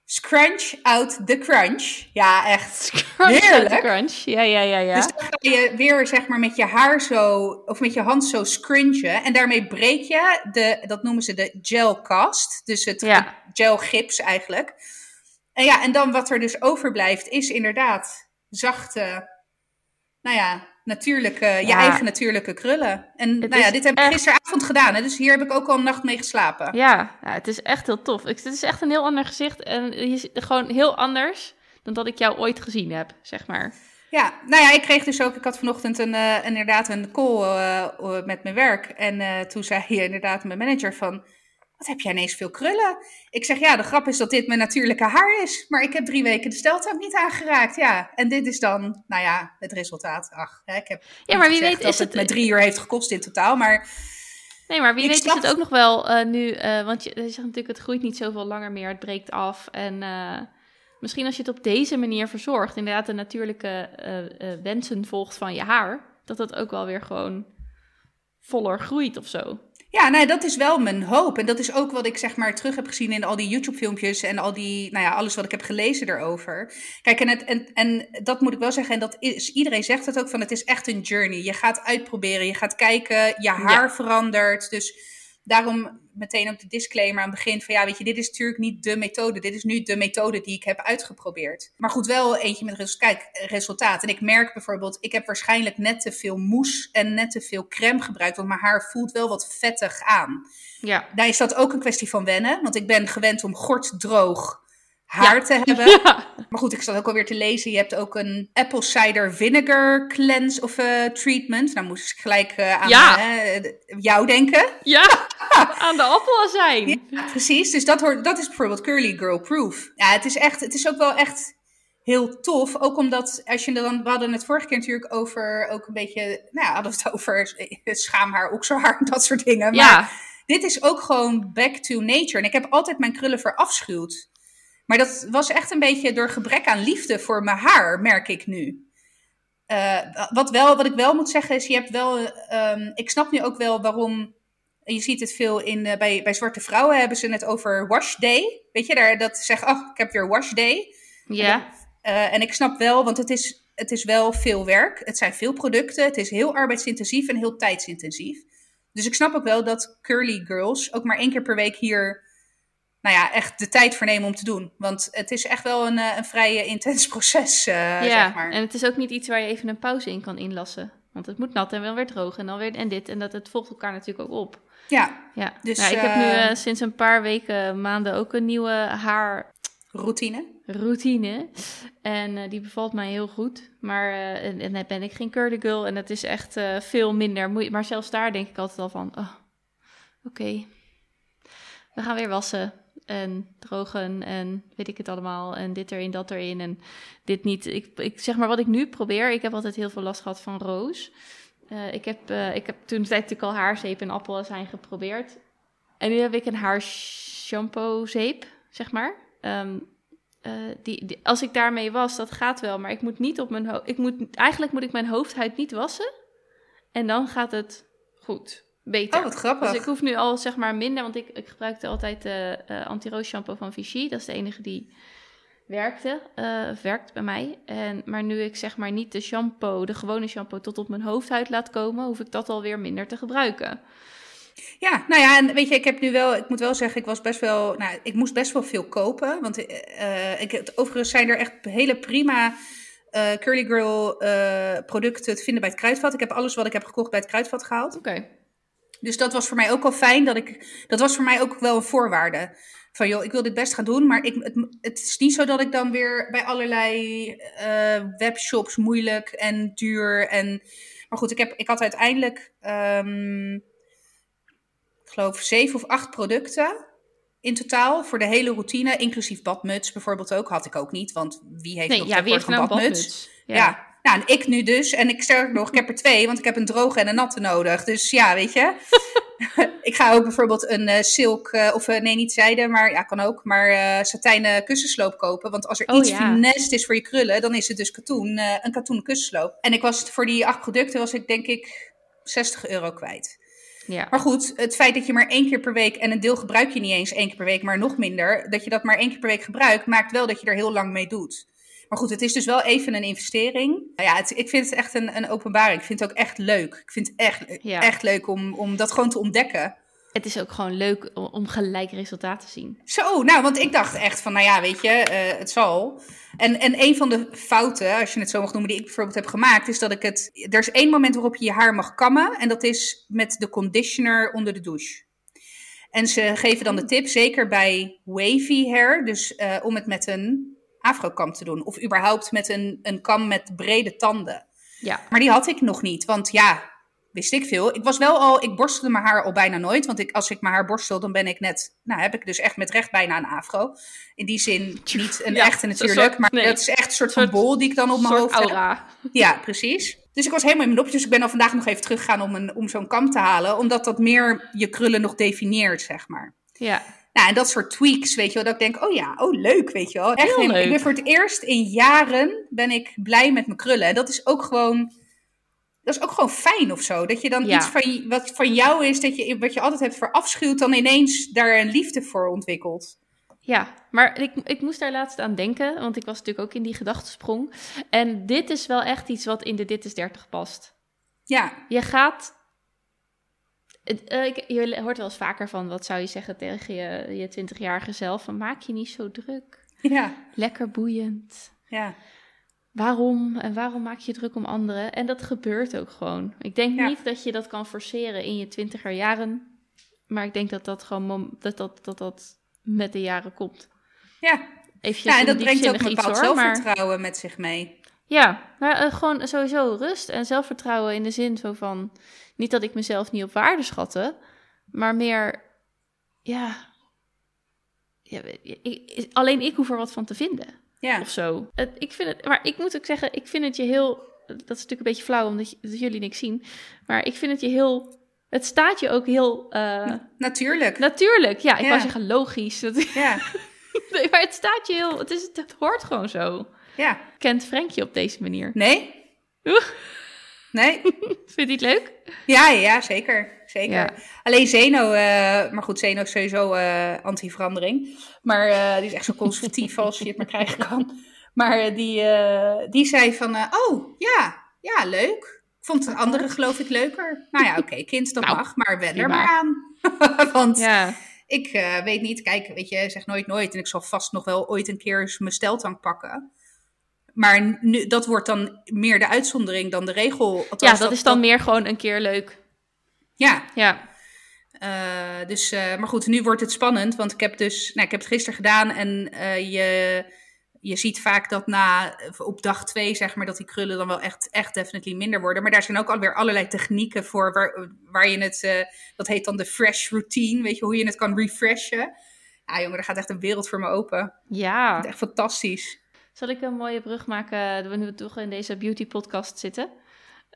Scrunch out the crunch. Ja, echt. (laughs) Crunch uit de Heerlijk. crunch. Ja, ja, ja, ja. Dus dan ga je weer zeg maar met je haar zo, of met je hand zo scrunchen. En daarmee breek je de, dat noemen ze de gelcast. Dus het Ja. gelgips eigenlijk. En ja, en dan wat er dus overblijft is inderdaad zachte, nou ja, natuurlijke, je Ja. eigen natuurlijke krullen. En Het nou ja, dit heb ik echt- gisteravond gedaan. Hè, dus hier heb ik ook al een nacht mee geslapen. Ja, ja, het is echt heel tof. Ik, het is echt een heel ander gezicht en je, gewoon heel anders dan dat ik jou ooit gezien heb, zeg maar. Ja, nou ja, ik kreeg dus ook, ik had vanochtend een, eh, inderdaad een call eh, eh, met mijn werk. En toen zei je inderdaad mijn manager van, wat heb jij ineens veel krullen? Ik zeg, ja, de grap is dat dit mijn natuurlijke haar is. Maar ik heb drie weken de steltuin niet aangeraakt, ja. En dit is dan, nou ja, het resultaat. Ach, hè, ik heb Ja, maar wie weet dat is het het... me drie uur heeft gekost in totaal. Maar Nee, maar wie Ik weet is het ook nog wel eh, nu, eh, want je, je zegt natuurlijk het groeit niet zoveel langer meer, het breekt af. En eh, misschien als je het op deze manier verzorgt, inderdaad de natuurlijke wensen volgt van je haar, dat het ook wel weer gewoon voller groeit of zo. Ja, nou, dat is wel mijn hoop. En dat is ook wat ik zeg maar terug heb gezien in al die YouTube-filmpjes en al die, nou ja, alles wat ik heb gelezen erover. Kijk, en, het, en, en dat moet ik wel zeggen, en dat is, iedereen zegt het ook van, het is echt een journey. Je gaat uitproberen, je gaat kijken, je haar verandert. Dus daarom meteen ook de disclaimer aan het begin van, ja, weet je, dit is natuurlijk niet de methode. Dit is nu de methode die ik heb uitgeprobeerd. Maar goed, wel eentje met res- kijk, resultaat. En ik merk bijvoorbeeld, ik heb waarschijnlijk net te veel mousse en net te veel crème gebruikt, want mijn haar voelt wel wat vettig aan. Ja. Daar is dat ook een kwestie van wennen. Want ik ben gewend om gorddroog haar Ja. te (laughs) hebben. Ja. Maar goed, ik zat ook alweer te lezen. Je hebt ook een apple cider vinegar cleanse of eh, treatment. Nou moest ik gelijk eh, aan Ja. eh, jou denken. ja, (laughs) aan de appelazijn. Ja, precies. Dus dat, hoort, dat is bijvoorbeeld curly girl proof. Ja, het is, echt, het is ook wel echt heel tof. Ook omdat, als je dan, we hadden het vorige keer natuurlijk over, ook een beetje, nou ja, hadden we het over (laughs) schaamhaar, okselhaar, dat soort dingen. Maar Ja, dit is ook gewoon back to nature. En ik heb altijd mijn krullen verafschuwd. Maar dat was echt een beetje door gebrek aan liefde voor mijn haar, merk ik nu. Eh, wat, wel, wat ik wel moet zeggen is, je hebt wel, ehm, ik snap nu ook wel waarom, je ziet het veel in, eh, bij, bij zwarte vrouwen hebben ze het over wash day. Weet je, daar, dat ze zeggen, oh, ik heb weer wash day. ja. Eh, en ik snap wel, want het is, het is wel veel werk. Het zijn veel producten. Het is heel arbeidsintensief en heel tijdsintensief. Dus ik snap ook wel dat curly girls ook maar één keer per week hier, nou ja, echt de tijd voor nemen om te doen. Want het is echt wel een, eh, een vrij intens (laughs) proces, eh, ja. zeg maar. en het is ook niet iets waar je even een pauze in kan inlassen. Want het moet nat en wel weer droog en dan weer en dit en dat. Het volgt elkaar natuurlijk ook op. Ja, Ja, Dus, nou, ik heb nu eh, sinds een paar weken, maanden ook een nieuwe haarroutine. routine. En eh, die bevalt mij heel goed. Maar en, en dan ben ik geen curly girl en het is echt veel minder moeite. Maar zelfs daar denk ik altijd al van, oh, oké, we gaan weer wassen en drogen en weet ik het allemaal. En dit erin, dat erin en dit niet. Ik, ik zeg maar wat ik nu probeer. Ik heb altijd heel veel last gehad van roos. Eh, ik, heb, eh, ik heb toen natuurlijk al haarzeep en appelazijn geprobeerd. En nu heb ik een haarshampoo zeep, zeg maar. Ehm, eh, die, als ik daarmee was, dat gaat wel. Maar ik moet niet op mijn hoofd. Eigenlijk moet ik mijn hoofdhuid niet wassen. En dan gaat het goed. Beter. Oh, wat grappig. Dus ik hoef nu al zeg maar minder, want ik, ik gebruikte altijd de eh anti-roos shampoo van Vichy. Dat is de enige die werkte, eh, of werkt bij mij. En, maar nu ik zeg maar niet de shampoo, de gewone shampoo, tot op mijn hoofdhuid laat komen, hoef ik dat alweer minder te gebruiken. Ja, nou ja, en weet je, ik heb nu wel, ik moet wel zeggen, ik was best wel, nou, ik moest best wel veel kopen. Want eh, ik, overigens zijn er echt hele prima eh, Curly Girl eh, producten te vinden bij het Kruidvat. Ik heb alles wat ik heb gekocht bij het Kruidvat gehaald. Oké. Dus dat was voor mij ook wel fijn, dat ik, dat was voor mij ook wel een voorwaarde. Van joh, ik wil dit best gaan doen, maar ik, het, het is niet zo dat ik dan weer bij allerlei eh, webshops moeilijk en duur en... Maar goed, ik, heb, ik had uiteindelijk, ehm, ik geloof, zeven of acht producten in totaal voor de hele routine, inclusief badmuts bijvoorbeeld ook. Had ik ook niet, want wie heeft Nee, nog ja, wie heeft tegenwoordig nou een een badmuts? Ja. Nou, en ik nu dus. En ik sterk nog, ik heb er twee, want ik heb een droge en een natte nodig. Dus ja, weet je. (laughs) ik ga ook bijvoorbeeld een eh, silk, eh, of eh, nee, niet zijde, maar ja, kan ook. Maar satijnen kussensloop kopen. Want als er Oh, iets ja. finest is voor je krullen, dan is het dus katoen, een katoenen kussensloop. En ik was voor die acht producten, was ik denk ik 60 euro kwijt. Ja. Maar goed, het feit dat je maar één keer per week, en een deel gebruik je niet eens één keer per week, maar nog minder, dat je dat maar één keer per week gebruikt, maakt wel dat je er heel lang mee doet. Maar goed, het is dus wel even een investering. Nou ja, het, ik vind het echt een, een openbaring. Ik vind het ook echt leuk. Ik vind het echt, Ja. echt leuk om, om dat gewoon te ontdekken. Het is ook gewoon leuk om, gelijk resultaat te zien. Zo, nou, want ik dacht echt van, nou ja, weet je, eh, het zal. En, en een van de fouten, als je het zo mag noemen, die ik bijvoorbeeld heb gemaakt, is dat ik het... Er is één moment waarop je je haar mag kammen en dat is met de conditioner onder de douche. En ze geven dan de tip, zeker bij wavy hair, dus eh, om het met een afrokam te doen. Of überhaupt met een, een kam met brede tanden. Ja. Maar die had ik nog niet, want ja, wist ik veel. Ik was wel al, ik borstelde mijn haar al bijna nooit. Want ik, als ik mijn haar borstel, dan ben ik net, nou heb ik dus echt met recht bijna een afro. In die zin niet een Ja, echte een natuurlijk, soort- maar nee. dat is echt een soort van bol die ik dan op mijn hoofd heb. aura. Ja, precies. Dus ik was helemaal in mijn nopjes. Dus ik ben al vandaag nog even teruggegaan om, een, om zo'n kam te halen. Omdat dat meer je krullen nog definieert, zeg maar. Ja. Nou, en dat soort tweaks, weet je wel. Dat ik denk, oh ja, oh leuk, weet je wel. Echt Heel helemaal- Ik leuk. ben voor het eerst in jaren ben ik blij met mijn krullen. En dat is ook gewoon, dat is ook gewoon fijn of zo. Dat je dan Ja. iets van, wat van jou is, dat je, wat je altijd hebt verafschuwd, dan ineens daar een liefde voor ontwikkelt. Ja, maar ik, ik moest daar laatst aan denken, want ik was natuurlijk ook in die gedachtesprong. En dit is wel echt iets wat in de Dit is 30 past. Ja, Je gaat. Eh, ik- je hoort wel eens vaker van wat zou je zeggen tegen je, je 20-jarige zelf: van maak je niet zo druk. ja, Lekker boeiend. ja. Waarom en waarom maak je druk om anderen? En dat gebeurt ook gewoon. Ik denk Ja. niet dat je dat kan forceren in je twintiger jaren. Maar ik denk dat dat gewoon dat, dat, dat, dat met de jaren komt. Ja, ja en dat brengt ook een bepaald iets, hoor, maar- zelfvertrouwen met zich mee. Ja, maar eh, gewoon sowieso rust en zelfvertrouwen in de zin zo van... Niet dat ik mezelf niet op waarde schatte, maar meer... Ja, ja ik- alleen ik hoef er wat van te vinden, Ja, of zo. Het, ik vind het, maar ik moet ook zeggen, ik vind het je heel... Dat is natuurlijk een beetje flauw, omdat je- dat jullie niks zien. Maar ik vind het je heel... Het staat je ook heel eh, natuurlijk. natuurlijk. Ja, ik Ja. wou zeggen logisch. Dat, Ja, (laughs) nee, maar het staat je heel... Het, is, het hoort gewoon zo. ja. Kent Frenkje op deze manier. Nee? Oeh. Nee? (laughs) Vind je het leuk? Ja, ja, zeker. zeker. Ja. Alleen Zeno, eh, maar goed, Zeno is sowieso eh, anti-verandering. Maar eh, die is echt zo conservatief (laughs) als je het maar krijgen kan. Maar die, die zei van, oh, ja, ja, leuk. Ik vond de andere geloof ik leuker. Nou ja, oké, (laughs) kind, dat Nou, mag, maar wen er maar aan. Want Ja. ik weet niet, kijk, weet je, zeg nooit nooit. En ik zal vast nog wel ooit een keer eens mijn steltang pakken. Maar nu, dat wordt dan meer de uitzondering dan de regel. Ja, Althans, dat is dan meer gewoon een keer leuk. Ja, Ja, dus, maar goed, nu wordt het spannend, want ik heb dus, nou, ik heb het gisteren gedaan en je, je ziet vaak dat na, op dag twee, zeg maar, dat die krullen dan wel echt, echt definitely minder worden. Maar daar zijn ook alweer allerlei technieken voor, waar, waar je het, dat heet dan de fresh routine, weet je, hoe je het kan refreshen. Ja, jongen, er gaat echt een wereld voor me open. Ja. Echt fantastisch. Zal ik een mooie brug maken, wanneer we toch in deze beauty podcast zitten?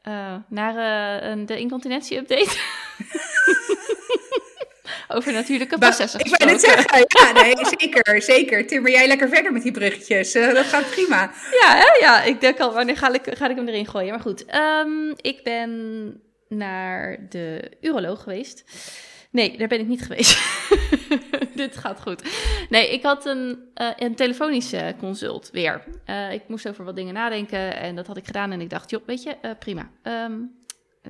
Uh, naar uh, de incontinentie-update. (laughs) Over natuurlijke processen Ik ben het zeggen. Ja, nee, (laughs) zeker, zeker. Timmer, jij lekker verder met die bruggetjes. Uh, dat gaat prima. Ja, hè? ja, ik denk al, wanneer ga ik, ga ik hem erin gooien? Maar goed, um, ik ben naar de uroloog geweest. Nee, daar ben ik niet geweest. (laughs) Dit gaat goed. Nee, ik had een, uh, een telefonische consult weer. Uh, ik moest over wat dingen nadenken en dat had ik gedaan. En ik dacht, joh, weet je, prima. Um,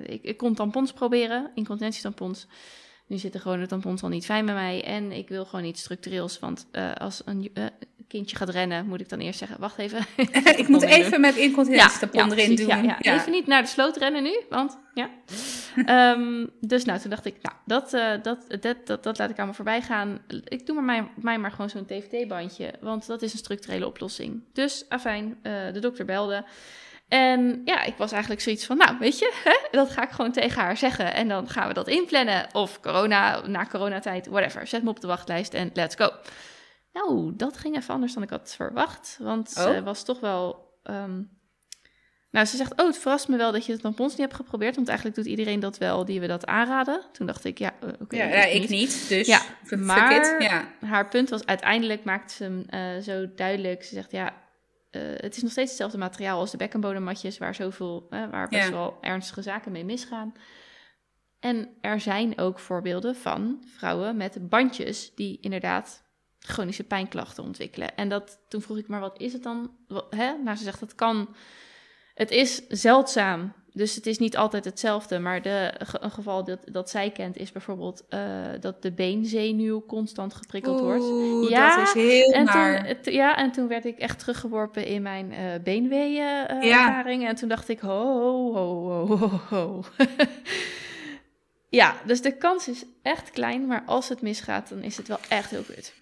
ik, ik kon tampons proberen, incontinentietampons. Nu zitten gewoon de tampons al niet fijn bij mij. En ik wil gewoon iets structureels. Want als een kindje gaat rennen, moet ik dan eerst zeggen: Wacht even. (laughs) ik moet even met incontinentietampon ja, erin doen. Ja, ja, Even niet naar de sloot rennen nu, want ja. um, (laughs) dus nou, toen dacht ik: Nou, dat, uh, dat, dat, dat, dat, laat ik aan me voorbij gaan. Ik doe maar mij, mij maar gewoon zo'n TVT-bandje, want dat is een structurele oplossing. Dus afijn, uh, de dokter belde. En ja, ik was eigenlijk zoiets van, nou, weet je, hè, dat ga ik gewoon tegen haar zeggen. En dan gaan we dat inplannen. Of corona, na coronatijd, whatever. Zet me op de wachtlijst en let's go. Nou, dat ging even anders dan ik had verwacht. Want oh. ze was toch wel. Um... Nou, ze zegt: Oh, het verrast me wel dat je het tampons niet hebt geprobeerd. Want eigenlijk doet iedereen dat wel die we dat aanraden. Toen dacht ik: Ja, uh, oké. ja, ja, ik niet. Dus ja, maar ja. haar punt was: uiteindelijk maakt ze hem uh, zo duidelijk. Ze zegt: Ja, uh, het is nog steeds hetzelfde materiaal als de bekkenbodemmatjes. Waar zoveel, waar best wel ernstige zaken mee misgaan. En er zijn ook voorbeelden van vrouwen met bandjes die inderdaad chronische pijnklachten ontwikkelen. En dat, toen vroeg ik maar, wat is het dan? Wat, hè? Nou, ze zegt, dat kan... Het is zeldzaam, dus het is niet altijd hetzelfde. Maar de, een geval dat, dat zij kent is bijvoorbeeld uh, dat de beenzenuw constant geprikkeld Oeh, wordt. Ja, dat is heel en naar. Toen, ja, en toen werd ik echt teruggeworpen in mijn uh, beenweeën uh, ja. ervaring. En toen dacht ik, ho, ho, ho, ho, ho. (laughs) ja, dus de kans is echt klein. Maar als het misgaat, dan is het wel echt heel kut.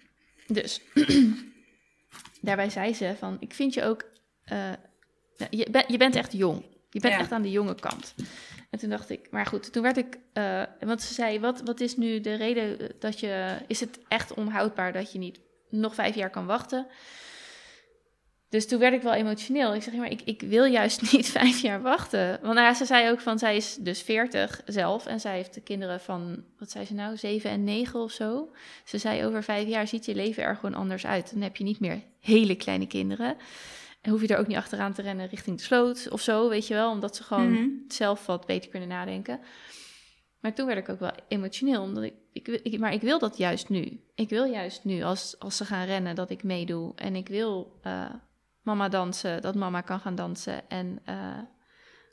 Dus (clears throat) daarbij zei ze van, ik vind je ook, uh, je, ben, je bent echt jong. Je bent Ja. echt aan de jonge kant. En toen dacht ik, maar goed, toen werd ik, uh, want ze zei, wat, wat is nu de reden dat je, is het echt onhoudbaar dat je niet nog vijf jaar kan wachten? Dus toen werd ik wel emotioneel. Ik zeg, maar ik, ik wil juist (laughs) niet vijf jaar wachten. Want nou ja, ze zei ook van, zij is dus veertig zelf. En zij heeft de kinderen van, wat zei ze nou, zeven en negen of zo. Ze zei, over vijf jaar ziet je leven er gewoon anders uit. Dan heb je niet meer hele kleine kinderen. En hoef je er ook niet achteraan te rennen richting de sloot of zo, weet je wel. Omdat ze gewoon Mhm. zelf wat beter kunnen nadenken. Maar toen werd ik ook wel emotioneel, omdat ik, ik, ik, maar ik wil dat juist nu. Ik wil juist nu, als, als ze gaan rennen, dat ik meedoe. En ik wil uh, mama dansen, dat mama kan gaan dansen. En uh,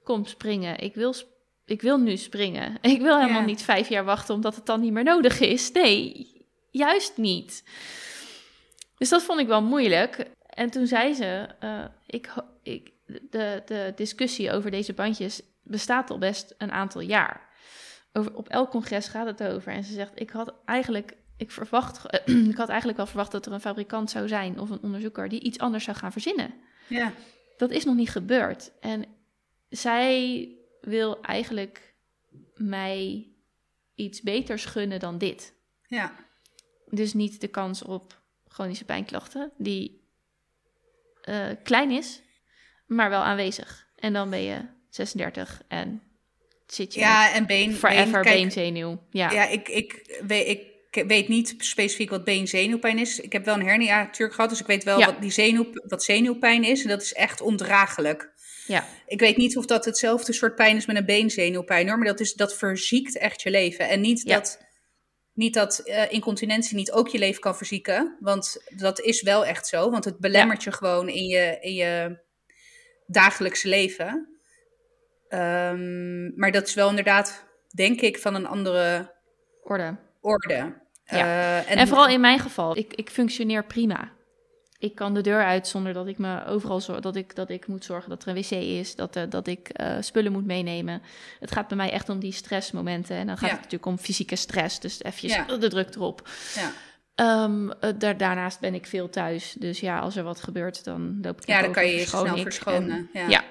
kom springen. Ik wil, sp ik wil nu springen. (laughs) Ik wil helemaal Ja. niet vijf jaar wachten omdat het dan niet meer nodig is. Nee, juist niet. Dus dat vond ik wel moeilijk. En toen zei ze, uh, ik, ik, de, de discussie over deze bandjes bestaat al best een aantal jaar. Over, op elk congres gaat het over. En ze zegt, ik had eigenlijk, ik verwacht, (clears throat) ik had eigenlijk wel verwacht dat er een fabrikant zou zijn of een onderzoeker die iets anders zou gaan verzinnen. Ja. Dat is nog niet gebeurd. En zij wil eigenlijk mij iets beters gunnen dan dit. Ja. Dus niet de kans op chronische pijnklachten, die uh, klein is, maar wel aanwezig. En dan ben je 36 en zit je Ja, en been, forever been, kijk, beenzenuw. Ja. Ja, ik, ik, weet, ik weet niet specifiek wat beenzenuwpijn is. Ik heb wel een hernia natuurlijk gehad, dus ik weet wel Ja. wat, die zenuw, wat zenuwpijn is. En dat is echt ondraaglijk. ja. Ik weet niet of dat hetzelfde soort pijn is met een beenzenuwpijn hoor, maar dat, is, dat verziekt echt je leven. En niet Ja. dat, niet dat eh, incontinentie niet ook je leven kan verzieken, want dat is wel echt zo. Want het belemmert je gewoon in je, in je dagelijkse leven. Ehm, maar dat is wel inderdaad, denk ik, van een andere orde. orde. Ja. Eh, En, vooral in mijn geval, ik, ik functioneer prima. ik kan de deur uit zonder dat ik me overal zorg, dat ik, dat ik moet zorgen dat er een wc is, dat, uh, dat ik uh, spullen moet meenemen. Het gaat bij mij echt om die stressmomenten. En dan gaat Ja. het natuurlijk om fysieke stress. Dus even Ja. de druk erop. Ja. Ehm, eh, daar, daarnaast ben ik veel thuis. Dus ja, als er wat gebeurt, dan loop ik Ja, dan kan je je snel verschonen. En- Ja.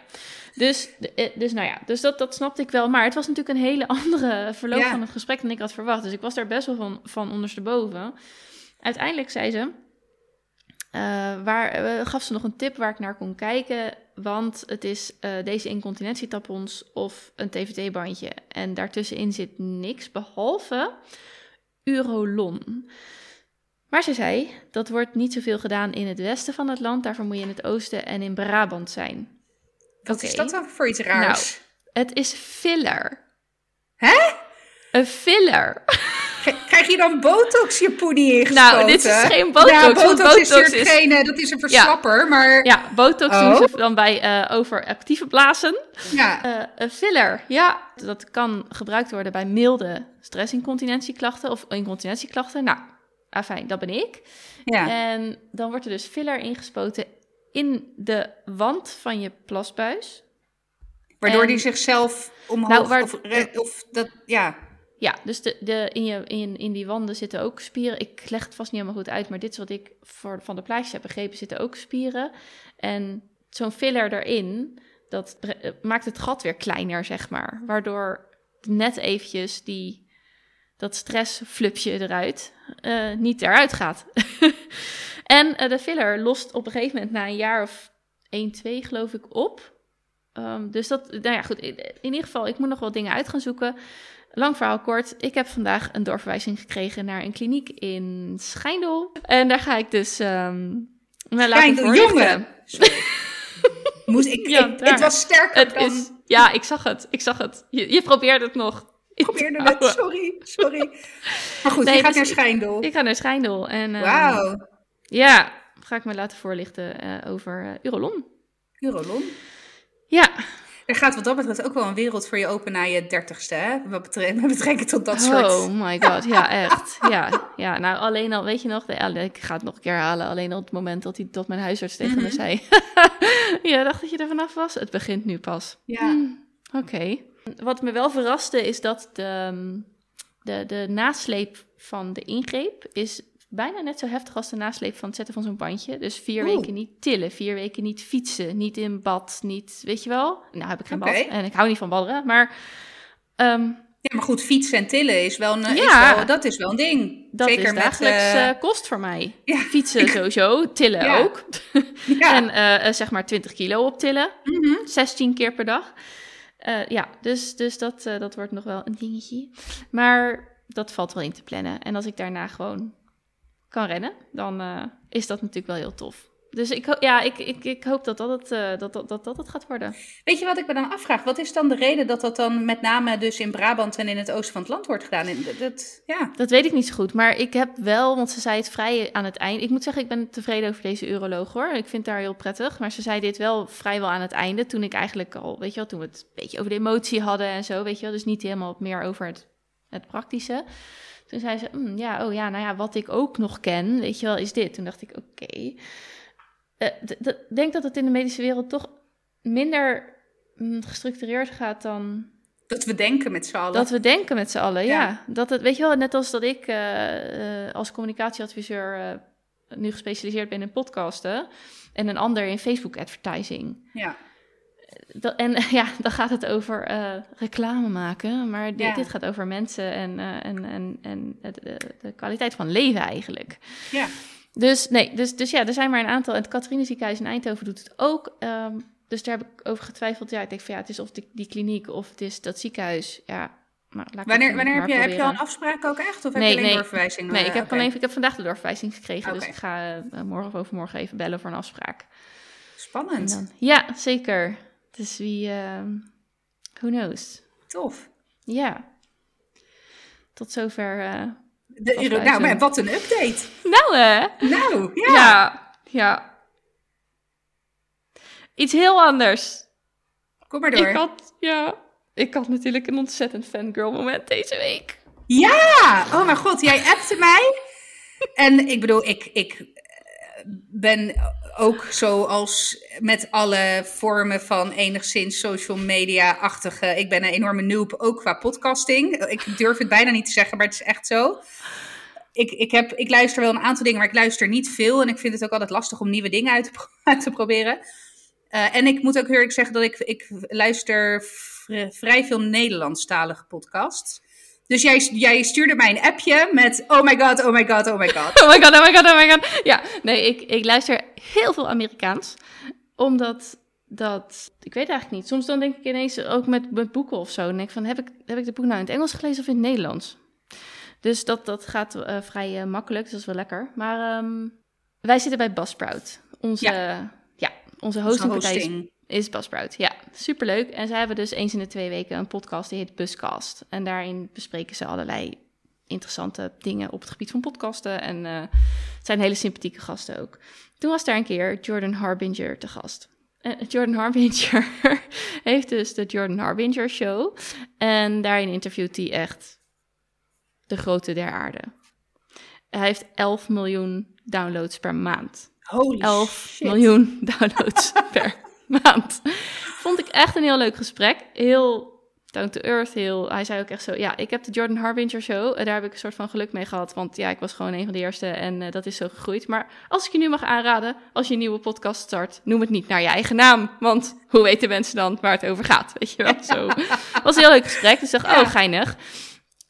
Dus, eh, dus nou ja, dus dat, dat snapte ik wel. Maar het was natuurlijk een hele (laughs) andere verloop Ja. van het gesprek dan ik had verwacht. Dus ik was daar best wel van, van ondersteboven. Uiteindelijk zei ze, eh, waar, eh, gaf ze nog een tip waar ik naar kon kijken. Want het is eh, deze incontinentietampons of een TVT-bandje. En daartussenin zit niks behalve Urolon. Maar ze zei, dat wordt niet zoveel gedaan in het westen van het land. Daarvoor moet je in het oosten en in Brabant zijn. Wat is dat dan voor iets raars? Het is filler. Hè? Een filler. Krijg je dan botox je poenie ingespoten? Nou, dit is geen botox, Ja, botox, is botox natuurlijk is- geen... Dat is een verslapper, maar... Ja, botox Oh. doen ze dan bij eh, overactieve blazen. Ja. Eh, een filler, ja. Dat kan gebruikt worden bij milde stressincontinentieklachten of incontinentieklachten. Nou, afijn, dat ben ik. ja. En dan wordt er dus filler ingespoten in de wand van je plasbuis. Waardoor en- die zichzelf omhoog... Nou, waar- of, of dat... Ja. Ja, dus de, de, in, je, in, in die wanden zitten ook spieren. Ik leg het vast niet helemaal goed uit, maar dit is wat ik voor, van de plaatjes heb begrepen. Zitten ook spieren. En zo'n filler erin, dat eh, maakt het gat weer kleiner, zeg maar. Waardoor net eventjes die, dat stressflupje eruit eh, niet eruit gaat. (laughs) en eh, de filler lost op een gegeven moment na een jaar of 1, 2 geloof ik op. Ehm, dus dat, nou ja, goed. In, in ieder geval, ik moet nog wel dingen uit gaan zoeken. Lang verhaal kort. Ik heb vandaag een doorverwijzing gekregen naar een kliniek in Schijndel. En daar ga ik dus laten Schijndel, jongen! (laughs) Moest ik, Ja, ik- het was sterker Het dan... is, ja, ik zag het. Ik zag het. Je, je probeert het nog. Ik probeerde het, sorry, sorry. Maar goed, Nee, je gaat dus naar Schijndel. Ik ga naar Schijndel. En, ehm, Wauw. Ja, ga ik me laten voorlichten eh, over eh, Urolon. Ja, Er gaat wat dat betreft ook wel een wereld voor je open na je dertigste, hè? Wat betreft, met betrekking tot dat soort... Oh my god, ja, echt. Ja, ja, nou alleen al, weet je nog, de, ik ga het nog een keer halen. Alleen al het moment dat, hij, dat mijn huisarts tegen me Mhm. zei. (laughs) ja, dacht dat je er vanaf was? Het begint nu pas. Ja. Hmm, Oké. Wat me wel verraste is dat de, de, de nasleep van de ingreep is bijna net zo heftig als de nasleep van het zetten van zo'n bandje. Dus vier Oeh. weken niet tillen, vier weken niet fietsen, niet in bad, niet, weet je wel? Nou heb ik geen bad en ik hou niet van badderen, maar... ehm, Ja, maar goed, fietsen en tillen is wel een, Ja. is wel, dat is wel een ding. Dat Zeker is dagelijks eh, eh, kost voor mij. ja, Fietsen sowieso, tillen Ja. ook. (laughs) En eh, zeg maar 20 kilo optillen. Mhm. 16 keer per dag. Eh, ja, dus, dus dat, eh, dat wordt nog wel een dingetje. Maar dat valt wel in te plannen. En als ik daarna gewoon kan rennen, dan eh, is dat natuurlijk wel heel tof. Dus ik, ja, ik, ik, ik hoop dat dat het, eh, dat, dat, dat, dat het gaat worden. Weet je wat ik me dan afvraag? Wat is dan de reden dat dat dan met name dus in Brabant en in het oosten van het land wordt gedaan? En dat, ja. Dat weet ik niet zo goed. Maar ik heb wel, want ze zei het vrij aan het eind. Ik moet zeggen, ik ben tevreden over deze uroloog hoor. Ik vind haar heel prettig. Maar ze zei dit wel vrijwel aan het einde. Toen ik eigenlijk al, weet je wel, toen we het een beetje over de emotie hadden en zo, weet je wel. Dus niet helemaal meer over het, het praktische. Toen zei ze, "Hmm, ja, oh ja, nou ja, wat ik ook nog ken, weet je wel, is dit. Toen dacht ik, oké. Ik denk dat het in de medische wereld toch minder mm, gestructureerd gaat dan Dat we denken met z'n allen. dat we denken met z'n allen, ja. Ja. Dat het, weet je wel, net als dat ik eh, eh, als communicatieadviseur eh, nu gespecialiseerd ben in podcasten en een ander in Facebook advertising. Ja. Dat, en (laughs) ja, dan gaat het over eh, reclame maken, maar dit, Ja. dit gaat over mensen en, eh, en, en, en de, de kwaliteit van leven eigenlijk. ja. Dus nee, dus, dus ja, er zijn maar een aantal. En het Catharine ziekenhuis in Eindhoven doet het ook. ehm, dus daar heb ik over getwijfeld. Ja, ik denk van ja, het is of die, die kliniek of het is dat ziekenhuis. Ja, maar laat Wanneer, wanneer heb, je, heb je al een afspraak ook echt? Of heb je alleen nee. doorverwijzing? Nee, Eh, ik heb, alleen, ik heb vandaag de doorverwijzing gekregen. Dus ik ga eh, morgen of overmorgen even bellen voor een afspraak. En Spannend. dan, ja, zeker. Dus wie, ehm who knows. Tof. Ja. Tot zover. eh, De, nou, maar wat een update. Nou hè. Nou, ja. Ja. ja. Iets heel anders. Kom maar door. Ik had, ja, ik had natuurlijk een ontzettend fangirl moment deze week. Ja! Oh mijn god, jij appte mij. En ik bedoel, ik, ik, ben ook zoals met alle vormen van enigszins social media-achtige. Ik ben een enorme noob, ook qua podcasting. Ik durf het bijna niet te zeggen, maar het is echt zo. Ik, ik, heb, ik luister wel een aantal dingen, maar ik luister niet veel. En ik vind het ook altijd lastig om nieuwe dingen uit te, (laughs) proberen. Uh, en ik moet ook eerlijk zeggen dat ik, ik luister vrij veel Nederlandstalige podcasts. Dus jij, jij stuurde mij een appje met oh my god, oh my god, oh my god. (laughs) oh my god, oh my god, oh my god. Ja, nee, ik, ik luister heel veel Amerikaans. Omdat dat, ik weet eigenlijk niet. Soms dan denk ik ineens ook met, met boeken of zo. En denk ik van, heb ik, heb ik de boek nou in het Engels gelezen of in het Nederlands? Dus dat, dat gaat uh, vrij uh, makkelijk, dus dat is wel lekker. Maar um, wij zitten bij Buzzsprout. Onze, ja. ja onze hostingpartij hosting is Buzzsprout, ja. Superleuk. En zij hebben dus eens in de twee weken een podcast die heet Buscast. En daarin bespreken ze allerlei interessante dingen op het gebied van podcasten. En uh, het zijn hele sympathieke gasten ook. Toen was daar een keer Jordan Harbinger te gast. Uh, Jordan Harbinger (laughs) heeft dus de Jordan Harbinger Show. En daarin interviewt hij echt de grote der aarde. Hij heeft 11 miljoen downloads per maand. Holy 11 shit. miljoen (laughs) downloads per (laughs) maand. Vond ik echt een heel leuk gesprek. Heel down to earth. Heel, hij zei ook echt zo, ja, ik heb de Jordan Harbinger show. En daar heb ik een soort van geluk mee gehad. Want ja, ik was gewoon een van de eerste en uh, dat is zo gegroeid. Maar als ik je nu mag aanraden, als je een nieuwe podcast start, noem het niet naar je eigen naam. Want hoe weten mensen dan waar het over gaat? Weet je wel, zo. (laughs) was een heel leuk gesprek. Dus ik dacht, oh, geinig.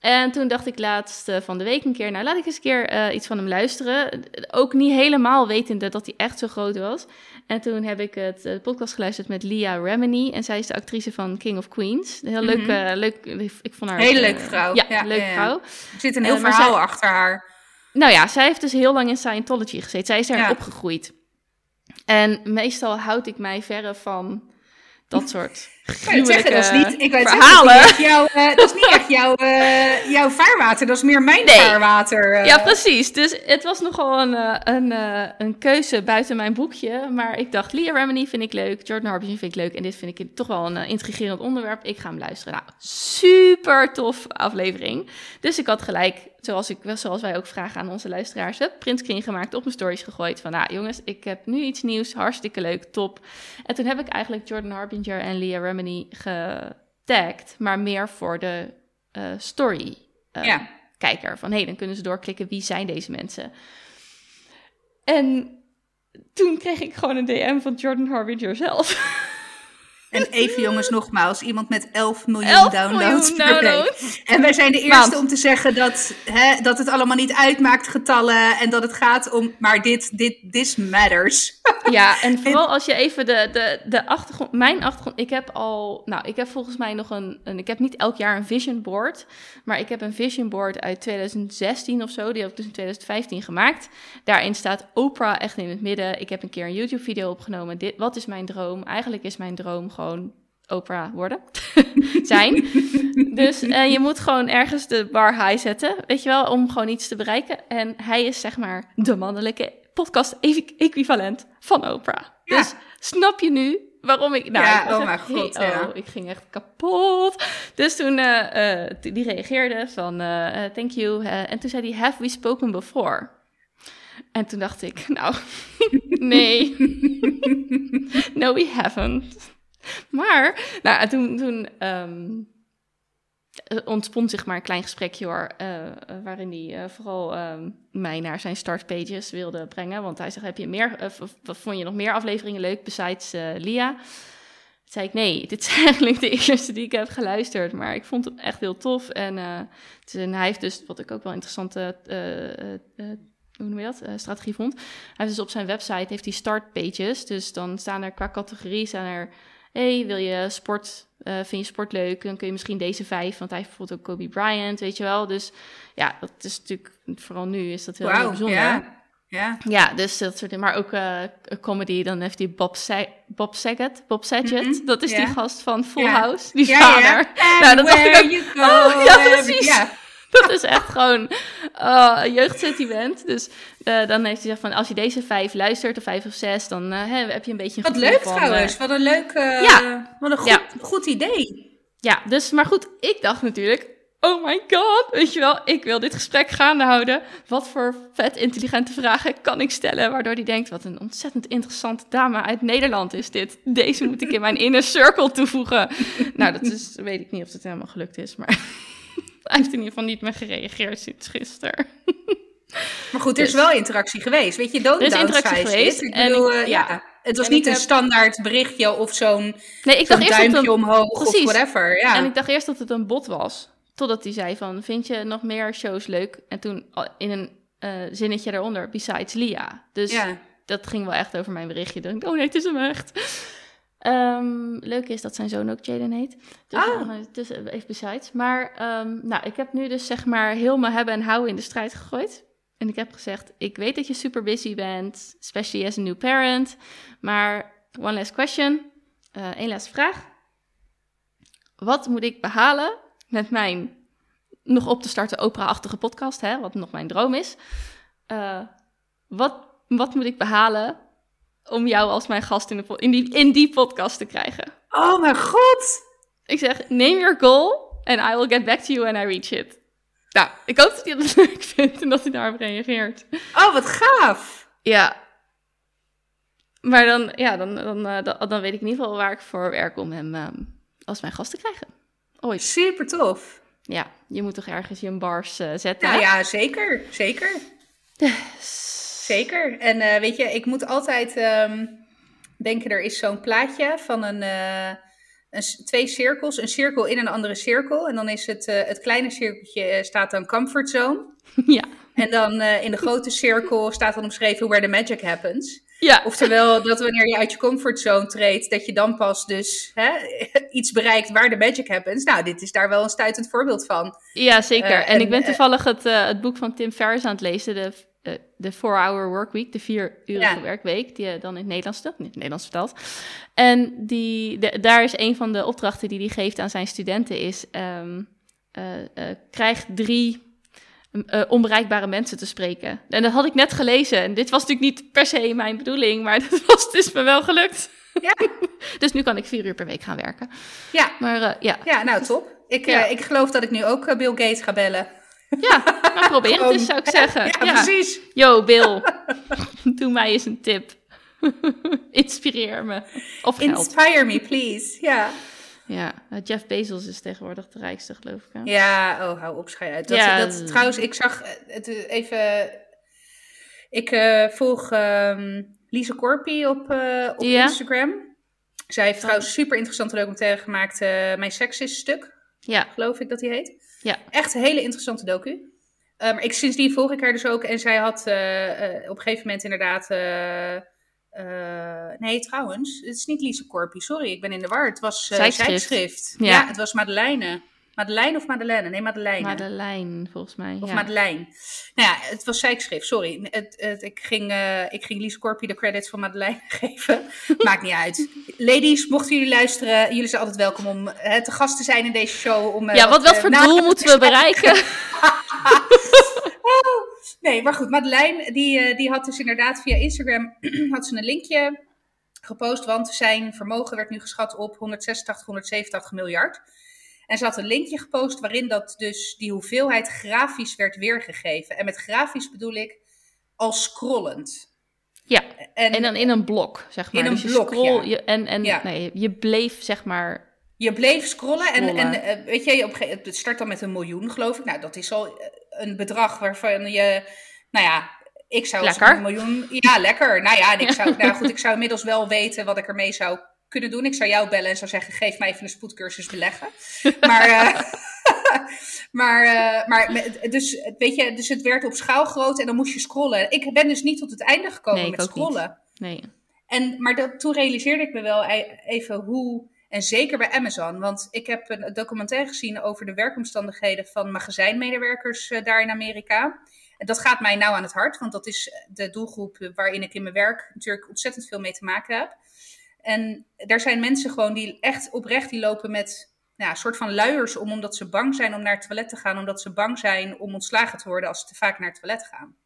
En toen dacht ik laatst uh, van de week een keer, nou laat ik eens een keer uh, iets van hem luisteren. Ook niet helemaal wetende dat hij echt zo groot was. En toen heb ik het de podcast geluisterd met Lia Remini. En zij is de actrice van King of Queens. Heel leuk, mm -hmm. leuk ik vond haar... Hele leuke vrouw. Ja, ja leuke ja, vrouw. Er zit een heel verhaal zij, achter haar. Nou ja, zij heeft dus heel lang in Scientology gezeten. Zij is daar opgegroeid. En meestal houd ik mij verre van dat soort gruwelijke dat is niet, ik weet verhalen. Zeggen, jouw, uh, dat is niet echt jouw, uh, jouw vaarwater, dat is meer mijn nee. vaarwater. Uh. Ja, precies. Dus het was nogal een, een, een keuze buiten mijn boekje. Maar ik dacht, Leah Remini vind ik leuk, Jordan Harbinger vind ik leuk. En dit vind ik toch wel een intrigerend onderwerp. Ik ga hem luisteren. Nou, super tof aflevering. Dus ik had gelijk, zoals, ik, zoals wij ook vragen aan onze luisteraars, het printscreen gemaakt, op mijn stories gegooid. Van, nou jongens, ik heb nu iets nieuws, hartstikke leuk, top. En toen heb ik eigenlijk Jordan Harbinger en Leah Remini Remini getagd, maar meer voor de uh, story uh, ja. kijker. Van hé, hey, dan kunnen ze doorklikken wie zijn deze mensen. En toen kreeg ik gewoon een DM van Jordan Harbinger zelf. En even jongens, nogmaals, iemand met 11 miljoen 11 downloads miljoen per downloads. En wij zijn de eerste om te zeggen dat, hè, dat het allemaal niet uitmaakt, getallen, en dat het gaat om, maar dit, dit, this matters. Ja, (laughs) en vooral als je even de, de, de achtergrond, mijn achtergrond, ik heb al, nou, ik heb volgens mij nog een, een, ik heb niet elk jaar een vision board, maar ik heb een vision board uit 2016 of zo, die heb ik dus in 2015 gemaakt. Daarin staat Oprah echt in het midden. Ik heb een keer een YouTube video opgenomen, dit, wat is mijn droom? Eigenlijk is mijn droom gewoon Oprah worden. (laughs) zijn. dus uh, je moet gewoon ergens de bar high zetten, weet je wel, om gewoon iets te bereiken. En hij is zeg maar de mannelijke podcast-equivalent van Oprah. Ja. Dus snap je nu waarom ik... Nou, ja, ik oh mijn god, hey, oh, ik ging echt kapot. Dus toen, uh, uh, die reageerde van, thank you. en toen zei hij, have we spoken before? En toen dacht ik, (laughs) nou, (laughs) nee. (laughs) no, we haven't. Maar, nou, toen, toen um, ontspond zich maar een klein gesprekje hoor, uh, waarin hij vooral um, mij naar zijn startpages wilde brengen. Want hij zegt, heb je meer, vond je nog meer afleveringen leuk besides Lia? Toen zei ik, nee, (laughs) dit is eigenlijk de eerste die ik heb geluisterd. Maar ik vond het echt heel tof. En, en hij heeft dus, wat ik ook wel interessante hoe noem je dat, strategie vond. Hij heeft dus op zijn website heeft hij startpages. Dus dan staan er qua categorie staan er hey, wil je sport, uh, vind je sport leuk? Dan kun je misschien deze vijf, want hij heeft bijvoorbeeld ook Kobe Bryant, weet je wel. Dus ja, dat is natuurlijk, vooral nu is dat heel, wow, heel bijzonder. Ja. Ja. ja, dus dat soort dingen. Maar ook uh, comedy, dan heeft hij Bob, Sa Bob Saget. Bob Saget, mm -hmm. dat is yeah. die gast van Full yeah. House, die yeah, vader. Nou, dat dacht ik ook, oh, (laughs) ja, precies. (laughs) dat is echt gewoon uh, jeugdsentiment. Dus uh, dan heeft hij gezegd van, als je deze vijf luistert, of vijf of zes, dan uh, heb je een beetje een Wat leuk van, trouwens, wat een leuk, ja. wat een goed, ja. goed idee. Ja, dus, maar goed, ik dacht natuurlijk, oh my god, weet je wel, ik wil dit gesprek gaande houden. Wat voor vet intelligente vragen kan ik stellen, waardoor hij denkt, wat een ontzettend interessante dame uit Nederland is dit. Deze moet ik in mijn inner circle toevoegen. nou, dat is, weet ik niet of het helemaal gelukt is, maar (laughs) hij heeft in ieder geval niet meer gereageerd sinds gisteren. (laughs) Maar goed, er is dus- wel interactie geweest. Weet je, dood Er is interactie geweest. Ik bedoel, en, uh, ja. Het was niet een standaard berichtje of zo'n nee, ik dacht eerst duimpje dat omhoog of whatever. Ja. En ik dacht eerst dat het een bot was. Totdat hij zei van, vind je nog meer shows leuk? En toen in een uh, zinnetje daaronder, besides Lia. Dus ja. dat ging wel echt over mijn berichtje. Dan ik, oh nee, het is hem echt. Um, leuk is dat zijn zoon ook Jaden heet. Dus, ah. dus even besides. Maar um, nou, ik heb nu dus zeg maar heel mijn hebben en houden in de strijd gegooid. En ik heb gezegd, ik weet dat je super busy bent, especially as a new parent. Maar one last question, uh, één laatste vraag. Wat moet ik behalen met mijn nog op te starten opera-achtige podcast, hè, wat nog mijn droom is? Uh, wat, wat moet ik behalen om jou als mijn gast in, de, in, die, in die podcast te krijgen? Oh mijn god! Ik zeg, name your goal and I will get back to you when I reach it. Nou, ik hoop dat hij dat (laughs) leuk vindt en dat hij daarop reageert. Oh, wat gaaf! Ja. Maar dan, ja, dan, dan, uh, dan, dan, weet ik in ieder geval waar ik voor werk om hem uh, als mijn gast te krijgen. Ooit. Super tof. Ja, je moet toch ergens je een bars uh, zetten? Nou ja, zeker. Zeker. (laughs) zeker. En weet je, ik moet altijd um, denken, er is zo'n plaatje van een een, twee cirkels, een cirkel in een andere cirkel. En dan is het, uh, het kleine cirkeltje staat dan comfort zone. (laughs) Ja. En dan in de grote cirkel staat dan omschreven where the magic happens. Ja. Oftewel dat wanneer je uit je comfortzone treedt, dat je dan pas dus hè, (laughs) iets bereikt waar de magic happens. Nou, dit is daar wel een stuitend voorbeeld van. Ja, zeker. en, en, ik ben toevallig het, het boek van Tim Ferriss aan het lezen, de de 4-hour workweek, de vier urige werkweek, die je dan in het Nederlands, in het Nederlands vertelt. En die, de, daar is een van de opdrachten die hij geeft aan zijn studenten is, um, uh, uh, krijg drie uh, onbereikbare mensen te spreken. En dat had ik net gelezen. En dit was natuurlijk niet per se mijn bedoeling, maar (laughs) dat was dus me wel gelukt. Ja. (laughs) dus nu kan ik vier uur per week gaan werken. Ja. Maar ja. Ja, nou top. Ik, ja. ik geloof dat ik nu ook Bill Gates ga bellen. Ja, maar probeer het eens, zou ik zeggen. Ja, ja. precies. Yo, Bill, (laughs) doe mij eens een tip. (laughs) Inspireer me. Of. Inspire me, please. Ja. Ja, Jeff Bezos is tegenwoordig de rijkste, geloof ik. Hè? Ja, oh, hou op, schij uit. Dat, Ja. dat, trouwens, ik zag het even... Ik uh, volg um, Lise Corpi op, uh, op Ja. Instagram. Zij heeft trouwens super interessante documentaire gemaakt. uh, Mijn seks is stuk, Ja, geloof ik dat die heet. Ja. Echt een hele interessante docu. Um, ik, sindsdien volg ik haar dus ook. En zij had uh, uh, op een gegeven moment inderdaad... Uh, nee, trouwens, het is niet Lise Corpi, sorry, ik ben in de war. Het was Zijschrift. Zijschrift. Ja. Ja. het was Madeleine. Madeleine of Madeleine? Nee, Madeleine. Madeleine, volgens mij. Of ja. Madeleine. Nou ja, het was zijkschrift, sorry. Het, het, ik, ging, uh, ik ging Lise Corpi de credits van Madeleine (laughs) geven. Maakt niet uit. Ladies, mochten jullie luisteren, jullie zijn altijd welkom om uh, te gast te zijn in deze show. Om, uh, Ja, wat, wat voor doel moeten we bereiken? oh, (laughs) nee, maar goed, Madeleine, die, die had dus inderdaad via Instagram (clears throat) had ze een linkje gepost, want zijn vermogen werd nu geschat op 186, 187 miljard. En ze had een linkje gepost waarin dat dus die hoeveelheid grafisch werd weergegeven. En met grafisch bedoel ik als scrollend. Ja, en, en dan in een blok, zeg maar. In een dus je blok, scroll, ja. je, en en Ja. nee, je bleef, zeg maar... Je bleef scrollen, Scrollen. en, en uh, weet je, op het start dan met een miljoen, geloof ik. Nou, dat is al uh, een bedrag waarvan je, nou ja, ik zou Lekker. een miljoen, ja, lekker. Nou ja, en ik (laughs) zou, nou goed, ik zou inmiddels wel weten wat ik ermee zou kunnen doen. Ik zou jou bellen en zou zeggen, geef mij even een spoedcursus beleggen. (laughs) Maar, uh, (laughs) maar, uh, maar dus, weet je, dus het werd op schaal groot en dan moest je scrollen. Ik ben dus niet tot het einde gekomen Nee, met niet. scrollen. Nee. En, maar dat, toen realiseerde ik me wel e- even hoe, en zeker bij Amazon, want ik heb een documentaire gezien over de werkomstandigheden van magazijnmedewerkers eh, daar in Amerika. En dat gaat mij nou aan het hart, want dat is de doelgroep waarin ik in mijn werk natuurlijk ontzettend veel mee te maken heb. En daar zijn mensen gewoon die echt oprecht, die lopen met nou, een soort van luiers om, omdat ze bang zijn om naar het toilet te gaan, omdat ze bang zijn om ontslagen te worden als ze te vaak naar het toilet gaan.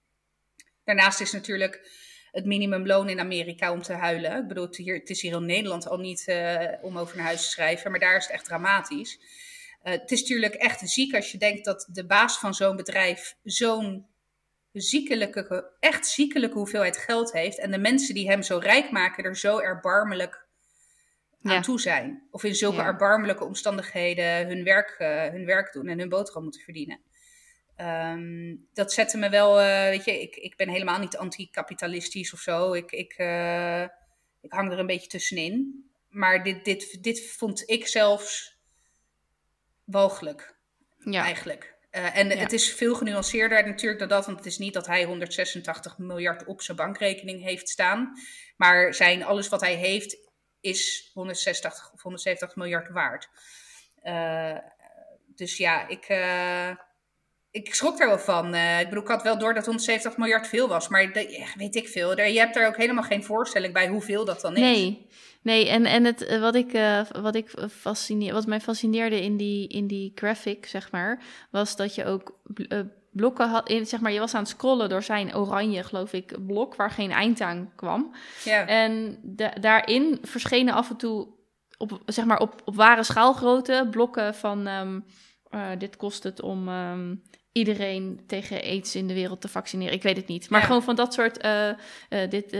Daarnaast is natuurlijk het minimumloon in Amerika om te huilen. Ik bedoel, het, hier, het is hier in Nederland al niet uh, om over naar huis te schrijven, maar daar is het echt dramatisch. het is natuurlijk echt ziek als je denkt dat de baas van zo'n bedrijf zo'n ziekelijke, echt ziekelijke hoeveelheid geld heeft. En de mensen die hem zo rijk maken er zo erbarmelijk aan toe zijn. Of in zulke erbarmelijke omstandigheden hun werk, uh, hun werk doen en hun boterham moeten verdienen. Ehm, dat zette me wel, uh, weet je, ik, ik ben helemaal niet anticapitalistisch of zo. Ik, ik, uh, ik hang er een beetje tussenin. Maar dit, dit, dit vond ik zelfs walgelijk, ja. eigenlijk. Uh, en ja. het is veel genuanceerder natuurlijk dan dat, want het is niet dat hij 186 miljard op zijn bankrekening heeft staan. Maar zijn, alles wat hij heeft is 160 of 170 miljard waard. Uh, dus ja, ik, uh, ik schrok daar wel van. Ik bedoel, ik had wel door dat 170 miljard veel was, maar de, weet ik veel. Je hebt daar ook helemaal geen voorstelling bij hoeveel dat dan is. Nee, nee en, en het, wat, ik, wat, ik fascineer, wat mij fascineerde in die, in die graphic, zeg maar, was dat je ook blokken had. In, zeg maar, je was aan het scrollen door zijn oranje, geloof ik, blok waar geen eind aan kwam. Ja. En daarin verschenen af en toe op, zeg maar, op, op ware schaalgrootte blokken van. Um, uh, dit kost het om um, iedereen tegen aids in de wereld te vaccineren. Ik weet het niet. Maar ja. gewoon van dat soort. Uh, uh, dit,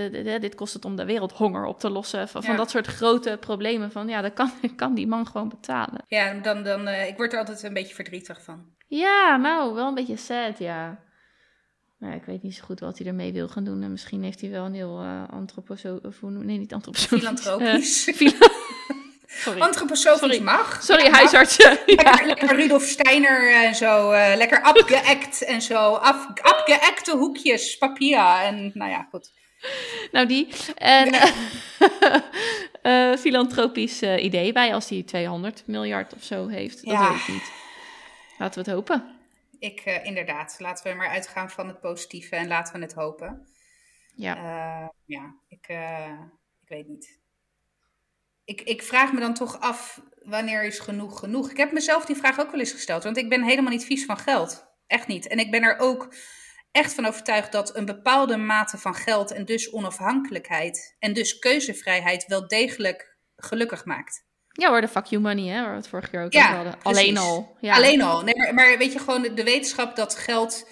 dit kost het om de wereldhonger op te lossen. Van, ja. van dat soort grote problemen. Van ja, dat kan, (laughs) kan die man gewoon betalen. Ja, dan, dan, ik word er altijd een beetje verdrietig van. Ja, nou, wel een beetje sad, ja. Maar ik weet niet zo goed wat hij ermee wil gaan doen. En misschien heeft hij wel een heel uh, antroposo... Of, nee, niet antroposofisch. Filantropisch. Fila (laughs) Sorry. Antroposofisch Sorry. mag. Sorry, huisartsen. (laughs) Lekker, lekker Rudolf Steiner en zo. Uh, lekker afgeëkt en zo. Af, hoekjes papier. En nou ja, goed. Nou, die. En uh, (laughs) filantropisch idee bij als hij 200 miljard of zo heeft. Dat ja. weet ik niet. Laten we het hopen. Ik, uh, inderdaad. Laten we maar uitgaan van het positieve en laten we het hopen. Ja. Ja, ik, ik weet niet. Ik, ik vraag me dan toch af, wanneer is genoeg genoeg? Ik heb mezelf die vraag ook wel eens gesteld, want ik ben helemaal niet vies van geld. Echt niet. En ik ben er ook echt van overtuigd dat een bepaalde mate van geld en dus onafhankelijkheid en dus keuzevrijheid wel degelijk gelukkig maakt. Ja hoor, de fuck you money, hè, waar we het vorige keer ook ja, hadden. Alleen al. Ja. Alleen al. Nee, maar, maar, weet je gewoon, de wetenschap dat geld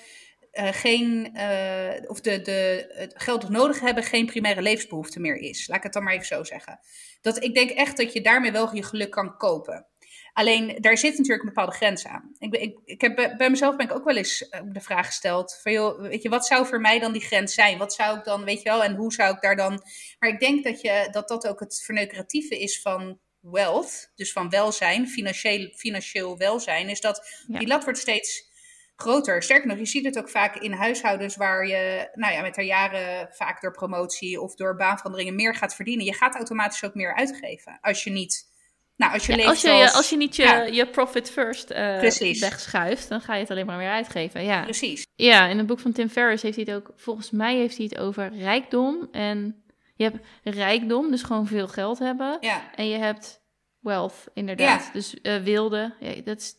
uh, geen, uh, of de, de, het geld nodig hebben geen primaire levensbehoefte meer is. Laat ik het dan maar even zo zeggen. Dat, ik denk echt dat je daarmee wel je geluk kan kopen. Alleen, daar zit natuurlijk een bepaalde grens aan. Ik, ik, ik heb, bij mezelf ben ik ook wel eens de vraag gesteld: van joh, weet je, wat zou voor mij dan die grens zijn? Wat zou ik dan, weet je wel, en hoe zou ik daar dan. Maar ik denk dat je, dat, dat ook het verneukeratieve is van wealth, dus van welzijn, financieel, financieel welzijn, is dat ja. die lat wordt steeds groter. Sterker nog, je ziet het ook vaak in huishoudens waar je nou ja, met haar jaren vaak door promotie of door baanveranderingen meer gaat verdienen. Je gaat automatisch ook meer uitgeven als je niet. Nou, als je, ja, leeft als, je, zoals, als je niet je, ja. je profit first uh, wegschuift, dan ga je het alleen maar weer uitgeven. Ja. Precies. Ja, in het boek van Tim Ferriss heeft hij het ook, volgens mij heeft hij het over rijkdom en je hebt rijkdom, dus gewoon veel geld hebben. Ja. En je hebt wealth, inderdaad. Ja. Dus uh, wilde. Dat is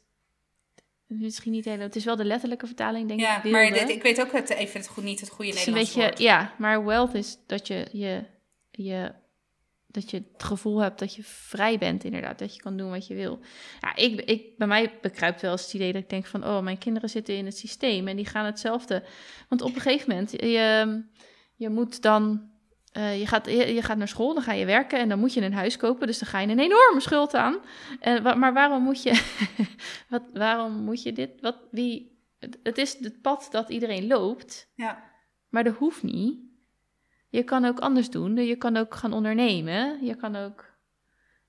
misschien niet helemaal. Het is wel de letterlijke vertaling, denk ja, ik. Ja, maar dit, ik weet ook het, even het goed, niet het goede Nederlands beetje, woord. Ja, maar wealth is dat je, je, je, dat je het gevoel hebt dat je vrij bent, inderdaad. Dat je kan doen wat je wil. Ja, ik, ik, bij mij bekruipt wel eens het idee dat ik denk van... oh, mijn kinderen zitten in het systeem en die gaan hetzelfde. Want op een gegeven moment, je, je moet dan uh, je, gaat, je, je, gaat naar school, dan ga je werken en dan moet je een huis kopen. Dus dan ga je een enorme schuld aan. En, maar waarom moet je, (laughs) wat, waarom moet je dit? Wat, wie, het is het pad dat iedereen loopt, ja. maar dat hoeft niet. Je kan ook anders doen. Je kan ook gaan ondernemen. Je kan ook.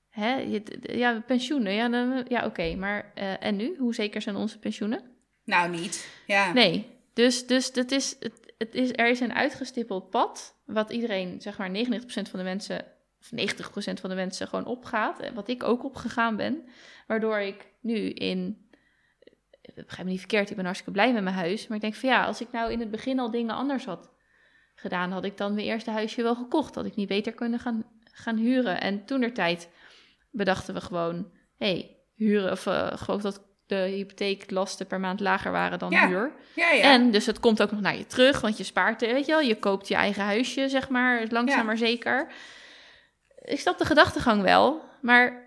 Hè, je, ja, pensioenen. Ja, dan, ja oké. Okay, maar uh, en nu? Hoe zeker zijn onze pensioenen? Nou, niet. Ja. Nee. Dus, dus dat is, het, het is, er is een uitgestippeld pad wat iedereen, zeg maar 99% van de mensen, of 90% van de mensen gewoon opgaat. Wat ik ook opgegaan ben. Waardoor ik nu in, begrijp me niet verkeerd, ik ben hartstikke blij met mijn huis. Maar ik denk van ja, als ik nou in het begin al dingen anders had gedaan, had ik dan mijn eerste huisje wel gekocht. Had ik niet beter kunnen gaan, gaan huren. En toen tijd bedachten we gewoon, hé, hey, huren, of uh, dat de hypotheeklasten per maand lager waren dan ja. huur. Ja, ja. En dus het komt ook nog naar je terug, want je spaart, weet je wel, je koopt je eigen huisje, zeg maar, langzaam maar zeker. Ik snap de gedachtegang wel, maar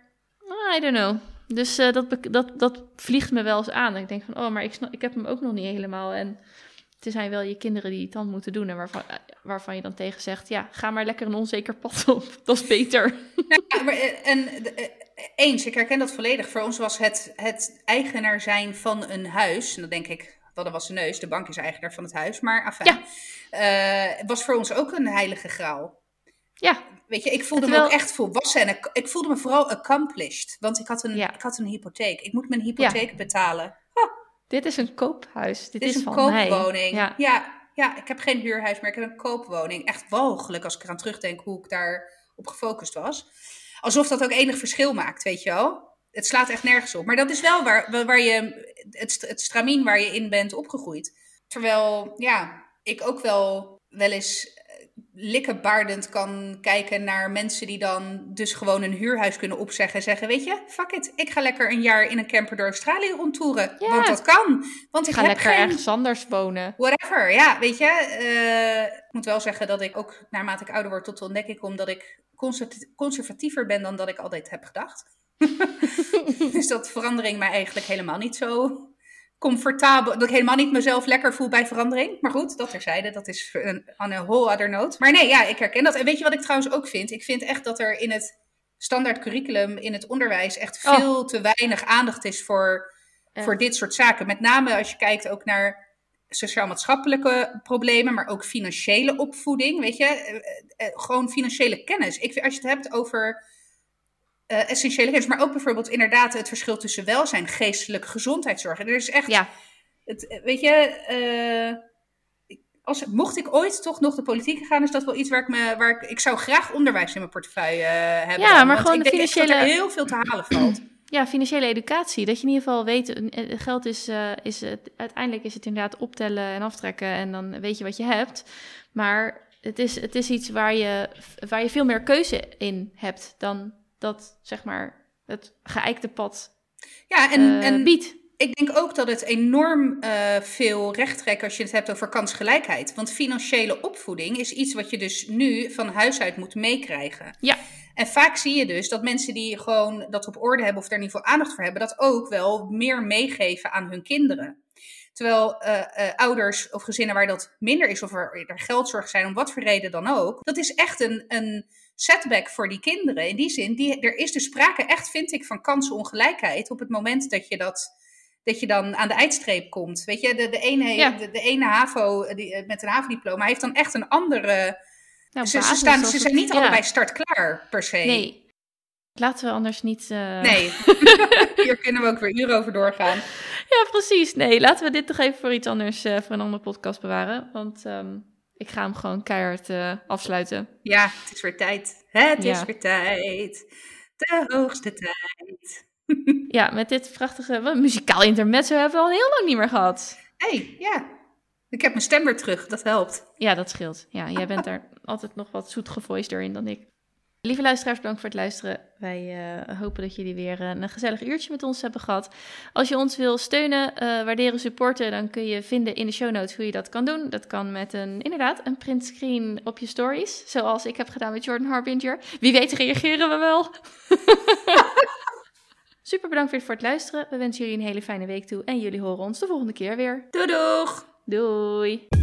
I don't know. Dus uh, dat, dat, dat vliegt me wel eens aan. Ik denk van, oh, maar ik, snap, ik heb hem ook nog niet helemaal. En het zijn wel je kinderen die het dan moeten doen. En waarvan, waarvan je dan tegen zegt, ja, ga maar lekker een onzeker pad op. (laughs) Dat is beter. Ja, maar, en, eens, ik herken dat volledig. Voor ons was het, het eigenaar zijn van een huis. En dan denk ik, wat was zijn neus, de bank is eigenaar van het huis. Maar enfin, ja. uh, was voor ons ook een heilige graal. Ja. Weet je, ik voelde me ook echt volwassen en ik, voelde me vooral accomplished. Want ik had een, ik had een hypotheek. Ik moet mijn hypotheek betalen. Dit is een koophuis. Dit, is, een koopwoning. Ja. ja. Ja, ik heb geen huurhuis, maar ik heb een koopwoning. Echt walgelijk als ik eraan terugdenk hoe ik daar op gefocust was. Alsof dat ook enig verschil maakt, weet je wel. Het slaat echt nergens op. Maar dat is wel waar, waar je, het, het stramien waar je in bent opgegroeid. Terwijl, ja, ik ook wel wel eens likkenbaardend kan kijken naar mensen die dan dus gewoon een huurhuis kunnen opzeggen en zeggen, weet je, fuck it, ik ga lekker een jaar in een camper door Australië rondtoeren, ja. want dat kan. Want ik ga lekker geen... ergens anders wonen. Whatever, ja, weet je. Uh, ik moet wel zeggen dat ik ook, naarmate ik ouder word, tot de ontdekking kom dat ik conservatiever ben dan dat ik altijd heb gedacht. (laughs) dus dat verandering mij eigenlijk helemaal niet zo comfortabel, dat ik helemaal niet mezelf lekker voel bij verandering. Maar goed, dat terzijde, dat is een, a whole other note. Maar nee, ja, ik herken dat. En weet je wat ik trouwens ook vind? Ik vind echt dat er in het standaard curriculum, in het onderwijs, echt oh. veel te weinig aandacht is voor, voor dit soort zaken. Met name als je kijkt ook naar sociaal-maatschappelijke problemen, maar ook financiële opvoeding, weet je. Eh, eh, eh, gewoon financiële kennis. Ik, als je het hebt over uh, essentiële kennis. Maar ook bijvoorbeeld inderdaad het verschil tussen welzijn, geestelijke gezondheidszorg. er is echt, ja. het, eh, weet je, uh, als, mocht ik ooit toch nog de politiek gaan, is dat wel iets waar ik me, waar ik, ik zou graag onderwijs in mijn portefeuille hebben. Ja, maar gewoon de financiële... dat er heel veel te halen valt. (clears throat) Ja, financiële educatie. Dat je in ieder geval weet, geld is, is het, uiteindelijk is het inderdaad optellen en aftrekken en dan weet je wat je hebt. Maar het is, het is iets waar je, waar je veel meer keuze in hebt dan dat zeg maar het geëikte pad ja, en, uh, en biedt. Ik denk ook dat het enorm uh, veel recht trekt als je het hebt over kansgelijkheid. Want financiële opvoeding is iets wat je dus nu van huis uit moet meekrijgen. Ja. En vaak zie je dus dat mensen die gewoon dat op orde hebben of daar ieder geval aandacht voor hebben, dat ook wel meer meegeven aan hun kinderen. Terwijl uh, uh, ouders of gezinnen waar dat minder is, of er, er geldzorg zijn, om wat voor reden dan ook, dat is echt een, een setback voor die kinderen. In die zin, die, er is dus sprake echt, vind ik, van kansenongelijkheid op het moment dat je dat dat je dan aan de eindstreep komt. Weet je, de, de, ene, de, de, ene HAVO die, eh, met een HAVO-diploma heeft dan echt een andere... Nou, ze, ze, staan, ze zijn niet allebei startklaar, per se. Nee. Laten we anders niet... Uh... Nee, (laughs) hier kunnen we ook weer uren over doorgaan. Ja, precies. Nee, laten we dit toch even voor iets anders, uh, voor een andere podcast bewaren. Want um, ik ga hem gewoon keihard uh, afsluiten. Ja, het is weer tijd. Het is weer tijd. De hoogste tijd. (laughs) ja, met dit prachtige muzikaal intermezzo hebben we al heel lang niet meer gehad. hey, ja. Ik heb mijn stem weer terug, dat helpt. Ja, dat scheelt. Ja, jij bent er altijd nog wat zoet gevoiced in dan ik. Lieve luisteraars, bedankt voor het luisteren. Wij uh, hopen dat jullie weer uh, een gezellig uurtje met ons hebben gehad. Als je ons wil steunen, uh, waarderen, supporten, dan kun je vinden in de show notes hoe je dat kan doen. Dat kan met een, inderdaad, een printscreen op je stories. Zoals ik heb gedaan met Jordan Harbinger. Wie weet reageren we wel. (laughs) Super bedankt weer voor het luisteren. We wensen jullie een hele fijne week toe. En jullie horen ons de volgende keer weer. Doei doeg! Doei!